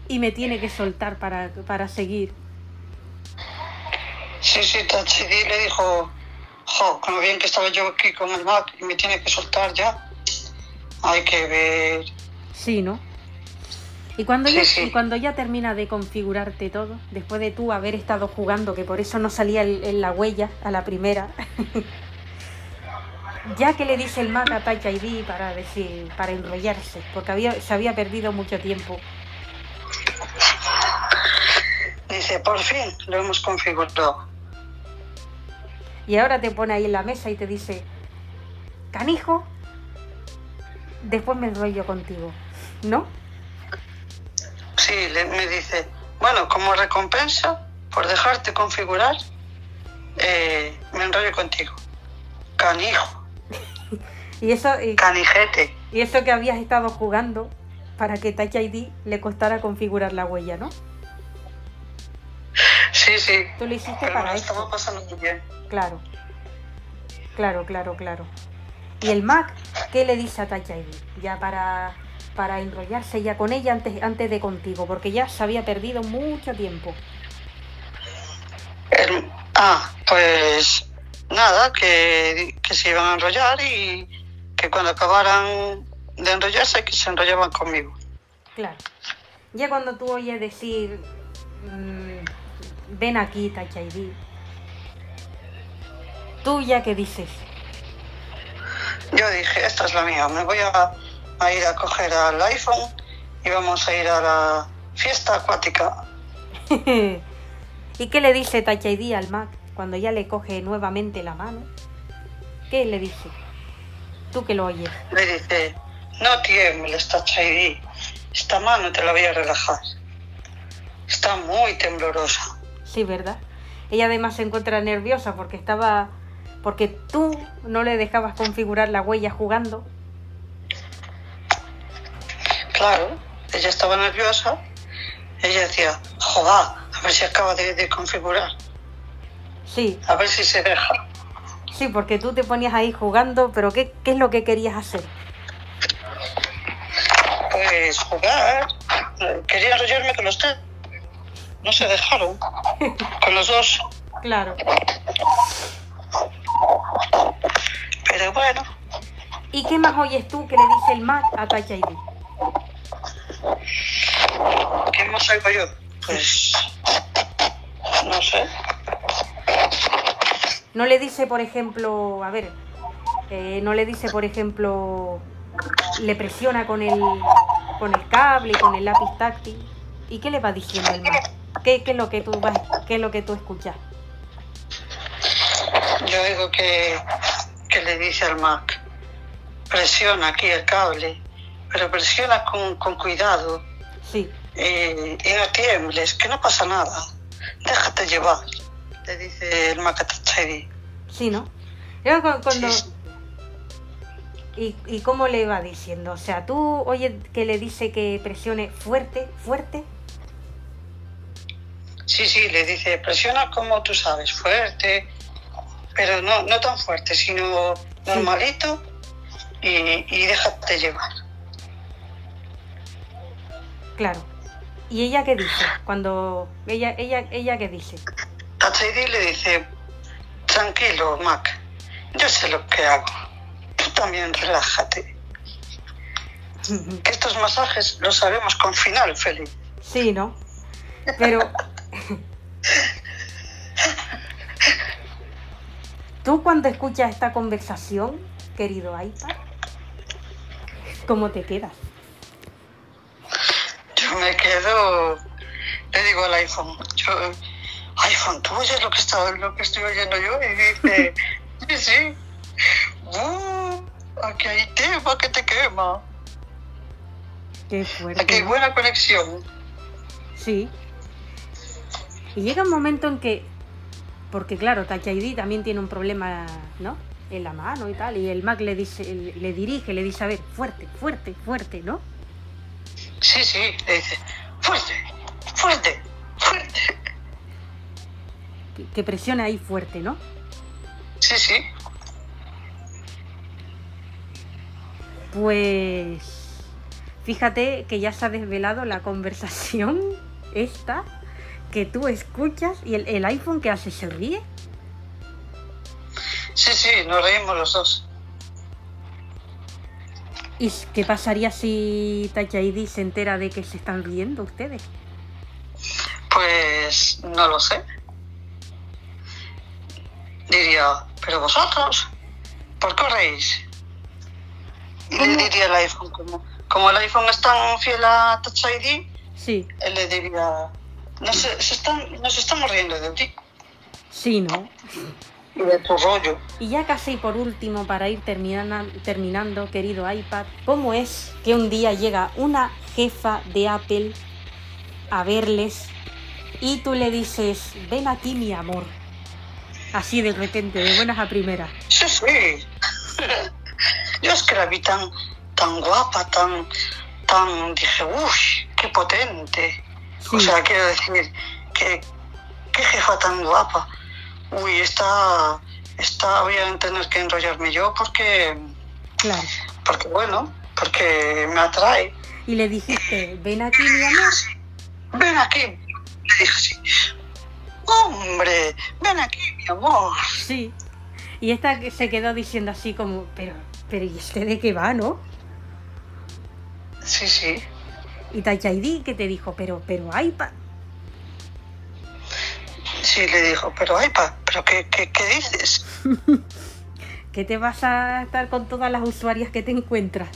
y me tiene que soltar para, para seguir. Sí, sí, Touch ID le dijo, jo, con lo bien que estaba yo aquí con el Mac y me tiene que soltar ya. Hay que ver. Sí, ¿no? Y cuando, Sí, ya, sí. y cuando ya termina de configurarte todo, después de tú haber estado jugando, que por eso no salía el- en la huella a la primera, ya que le dice el Mac a Touch ID para decir, para enrollarse, porque había, se había perdido mucho tiempo. Dice, por fin lo hemos configurado. Y ahora te pone ahí en la mesa y te dice, canijo, después me enrollo contigo, ¿no? Sí, le- me dice, bueno, como recompensa por dejarte configurar, eh, me enrollo contigo. Canijo. Y eso, y, Canijete. y eso que habías estado jugando para que Touch ID le costara configurar la huella, ¿no? Sí, sí. Tú lo hiciste Pero para lo esto. estaba pasando muy bien. Claro. Claro, claro, claro. ¿Y el Mac qué le dice a Touch ID? Ya para, para enrollarse ya con ella antes, antes de contigo, porque ya se había perdido mucho tiempo. El- ah, pues nada, que, que se iban a enrollar y que cuando acabaran de enrollarse, que se enrollaban conmigo. Claro. Ya cuando tú oyes decir, mm, ven aquí, Touch ID, tú ya que dices, Yo dije, esta es la mía, me voy a, a ir a coger al iPhone y vamos a ir a la fiesta acuática. ¿y qué le dice Touch ID al Mac cuando ya le coge nuevamente la mano? ¿Qué le dice? Tú que lo oyes. Le dice, no tiembles, Touch ID, esta mano te la voy a relajar. Está muy temblorosa. Sí, ¿verdad? Ella además se encuentra nerviosa porque estaba. porque tú no le dejabas configurar la huella jugando. Claro, ella estaba nerviosa. Ella decía, joder, a ver si acaba de, de configurar, Sí, a ver si se deja. Sí, porque tú te ponías ahí jugando, pero ¿qué, qué es lo que querías hacer? Pues jugar, quería enrollarme con los tres. No se dejaron. Con los dos. Claro. Pero bueno, ¿Y qué más oyes tú que le dice el Mac a Touch ID? ¿qué más oigo yo? Pues no sé. No le dice, por ejemplo, a ver, eh, no le dice, por ejemplo, le presiona con el, con el cable y con el lápiz táctil. ¿Y qué le va diciendo el Mac? ¿Qué, qué es lo que tú vas, qué es lo que tú escuchas? Yo digo que, que le dice al Mac, presiona aquí el cable, pero presiona con, con cuidado Sí, eh, y no tiembles, que no pasa nada. Déjate llevar, le dice el Mac sí, ¿no? Yo cu- cuando, Sí, ¿Y, ¿Y cómo le va diciendo? O sea, tú oyes que le dice que presione fuerte, fuerte. Sí, sí, le dice, presiona como tú sabes, fuerte, pero no, no tan fuerte, sino normalito y, y déjate llevar. Claro. ¿Y ella qué dice? Cuando ella, ella, ella qué dice? Le dice, tranquilo, Mac, yo sé lo que hago. Tú también relájate. Que estos masajes los haremos con final feliz. Sí, ¿no? Pero tú cuando escuchas esta conversación, querido iPad, ¿cómo te quedas? Yo me quedo, le digo al iPhone, yo, iPhone, ¿tú oyes lo que, está, lo que estoy oyendo yo? Y dice, sí, sí. Uh, aquí hay tema que te quema. Qué fuerte. Aquí hay buena conexión. Sí. Y llega un momento en que, porque claro, Touch ID también tiene un problema, ¿no? En la mano y tal, y el Mac le dice, le dirige, le dice, a ver, fuerte, fuerte, fuerte, ¿no? Sí, sí, le dice, fuerte, fuerte, fuerte. Que, que presiona ahí fuerte, ¿no? Sí, sí. Pues fíjate que ya se ha desvelado la conversación esta que tú escuchas y el, el iPhone que hace se ríe. Sí, sí, nos reímos los dos. ¿Y qué pasaría si Touch ID se entera de que se están riendo ustedes? Pues no lo sé. Diría, pero vosotros, ¿por qué os reís? Y le diría al iPhone, como, como el iPhone es tan fiel a Touch ID, Sí, él le diría, nos, se están, nos estamos riendo de ti sí, ¿no? y de tu rollo. Y ya casi por último, para ir terminana- terminando, querido iPad, ¿cómo es que un día llega una jefa de Apple a verles y tú le dices, ven aquí mi amor? Así de repente, de buenas a primeras. Sí, sí. Yo es que la vi tan, tan guapa, tan, tan, dije, uff, qué potente. O Sí. sea, quiero decir, que, qué jefa tan guapa. Uy, esta, esta voy a tener que enrollarme yo porque, Claro. porque bueno, porque me atrae. Y le dijiste, ven aquí, mi amor. Ven aquí, le dije así. Hombre, ven aquí, mi amor. Sí. Y esta se quedó diciendo así como, pero, pero ¿y este de qué va, no? Sí, sí. Y Tachaidi que te dijo, pero, pero iPad. Sí, le dijo, pero pa, pero qué, qué, qué dices? ¿Qué te vas a estar con todas las usuarias que te encuentras?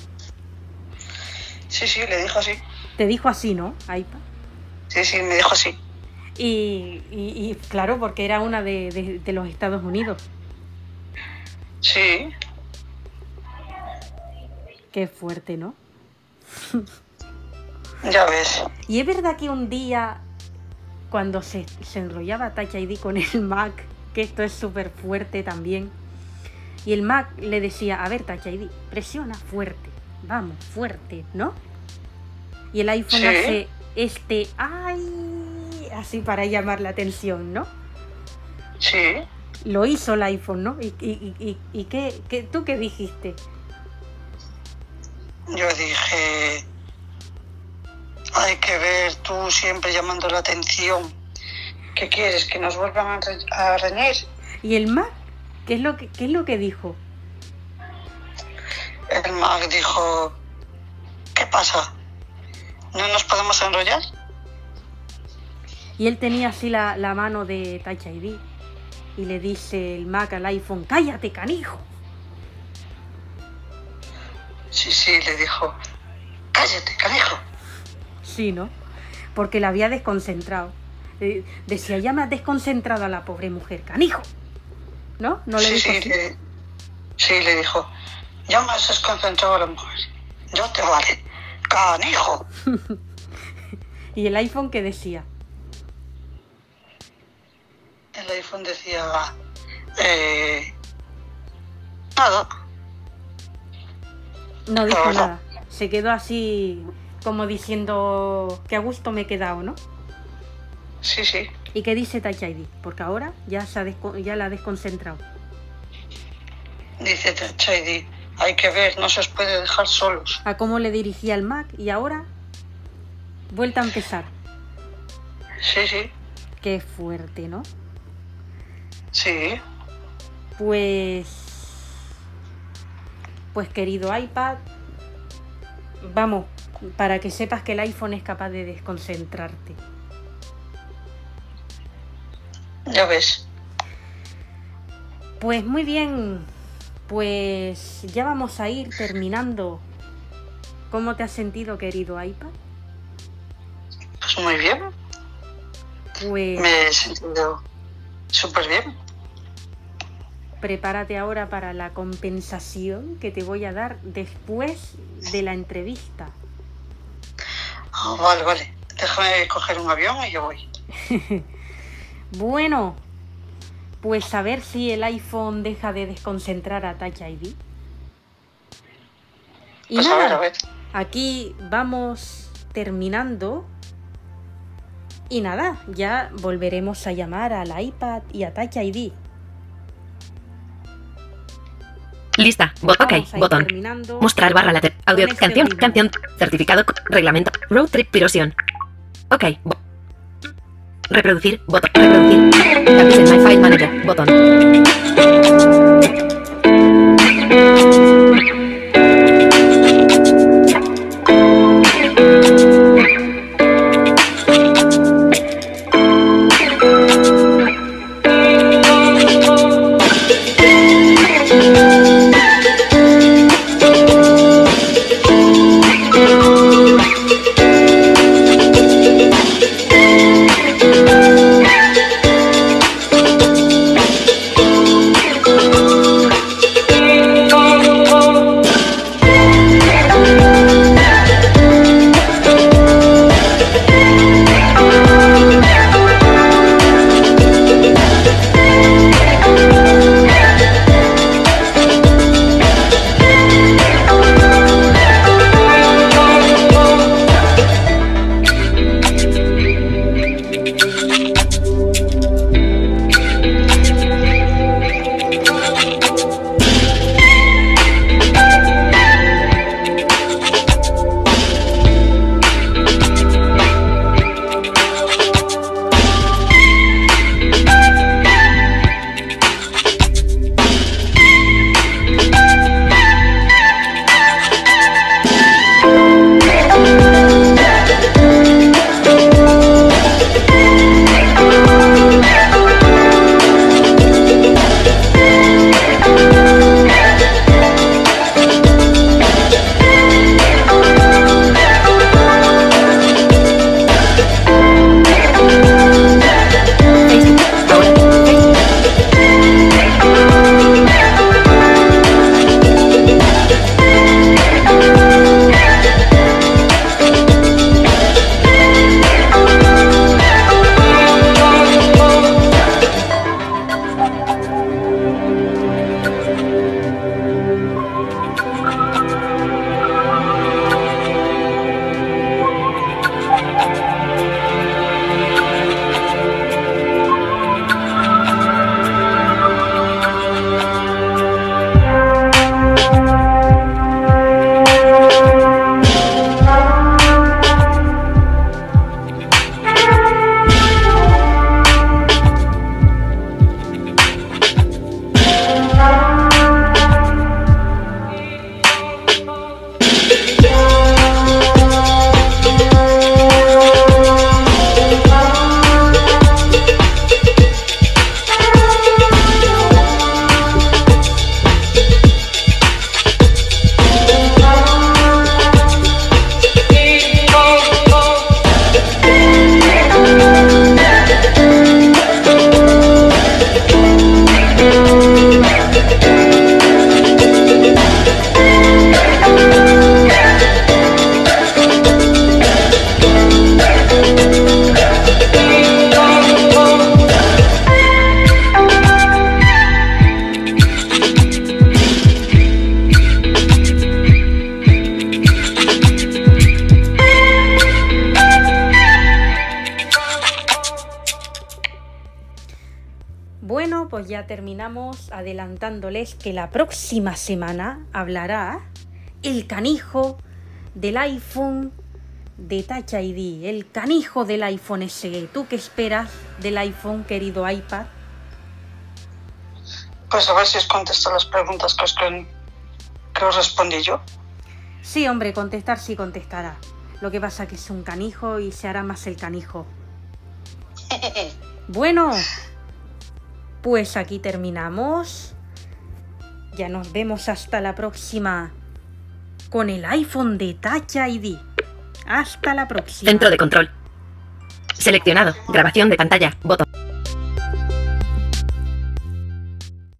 Sí, sí, le dijo así. Te dijo así, ¿no? iPad. Sí, sí, me dijo así. Y, y- y claro, porque era una de, de- de los Estados Unidos. Sí, Qué fuerte, ¿no? ya ves. Y es verdad que un día, cuando se, se enrollaba Touch ID con el Mac, que esto es súper fuerte también, y el Mac le decía, a ver Touch ID, presiona fuerte, vamos, fuerte, ¿no? Y el iPhone Sí. hace este, ay, así para llamar la atención, ¿no? Sí, Lo hizo el iPhone, ¿no? ¿Y, y, y, y- qué, qué- tú qué dijiste? yo dije, hay que ver tú siempre llamando la atención. ¿Qué quieres? ¿Que nos vuelvan a, re- a reñir? ¿Y el Mac? ¿Qué es lo que, qué es lo que dijo? El Mac dijo, ¿qué pasa? ¿No nos podemos enrollar? Y él tenía así la, la mano de Touch ID. Y le dice el Mac al iPhone, cállate, canijo. Sí, sí, le dijo, cállate, canijo. Sí, ¿no? Porque la había desconcentrado. Eh, Decía, ya me has desconcentrado a la pobre mujer, canijo. ¿No? No le sí, dijo sí, así? le, sí, le dijo, ya me has desconcentrado a la mujer. Yo te vale, canijo. Y el iPhone que decía, El iPhone decía, eh, nada. no dijo nada. Se quedó así como diciendo que a gusto me he quedado, ¿no? Sí, sí, ¿Y qué dice Touch ID? Porque ahora ya, se ha ya la ha desconcentrado. dice Chaidi, hay que ver, no se os puede dejar solos. A cómo le dirigía el Mac y ahora vuelta a empezar. Sí, sí, Qué fuerte, ¿no? Sí, Pues. Pues querido iPad, vamos, para que sepas que el iPhone es capaz de desconcentrarte. ya ves. Pues muy bien, pues ya vamos a ir terminando. ¿Cómo te has sentido, querido iPad? Pues muy bien, Pues me he sentido súper bien. Prepárate ahora para la compensación que te voy a dar después de la entrevista. Ah, vale, vale, déjame coger un avión y yo voy. Bueno, pues a ver si el iPhone deja de desconcentrar a Touch ID. Y Pues a ver, nada, a ver. aquí vamos terminando. Y nada, ya volveremos a llamar al iPad y a Touch ID. Lista. Bo- ok. Botón. terminando. Mostrar barra láter. Audio. Canción. Canción. Certificado. Reglamento. Road trip. Pirosión. Ok. Bo- reproducir. Botón. Reproducir. Tapiz en My File Manager. Botón. Que la próxima semana hablará el canijo del iPhone de Touch ID, el canijo del iPhone SE. ¿Tú qué esperas del iPhone, querido iPad? Pues a ver si os contesto las preguntas que os, que os respondí yo. Sí, hombre, contestar sí contestará. Lo que pasa que es un canijo y se hará más el canijo. Bueno, pues aquí terminamos. Ya nos vemos hasta la próxima con el iPhone de Touch ID. Hasta la próxima. Centro de control. Seleccionado. Grabación de pantalla. Botón.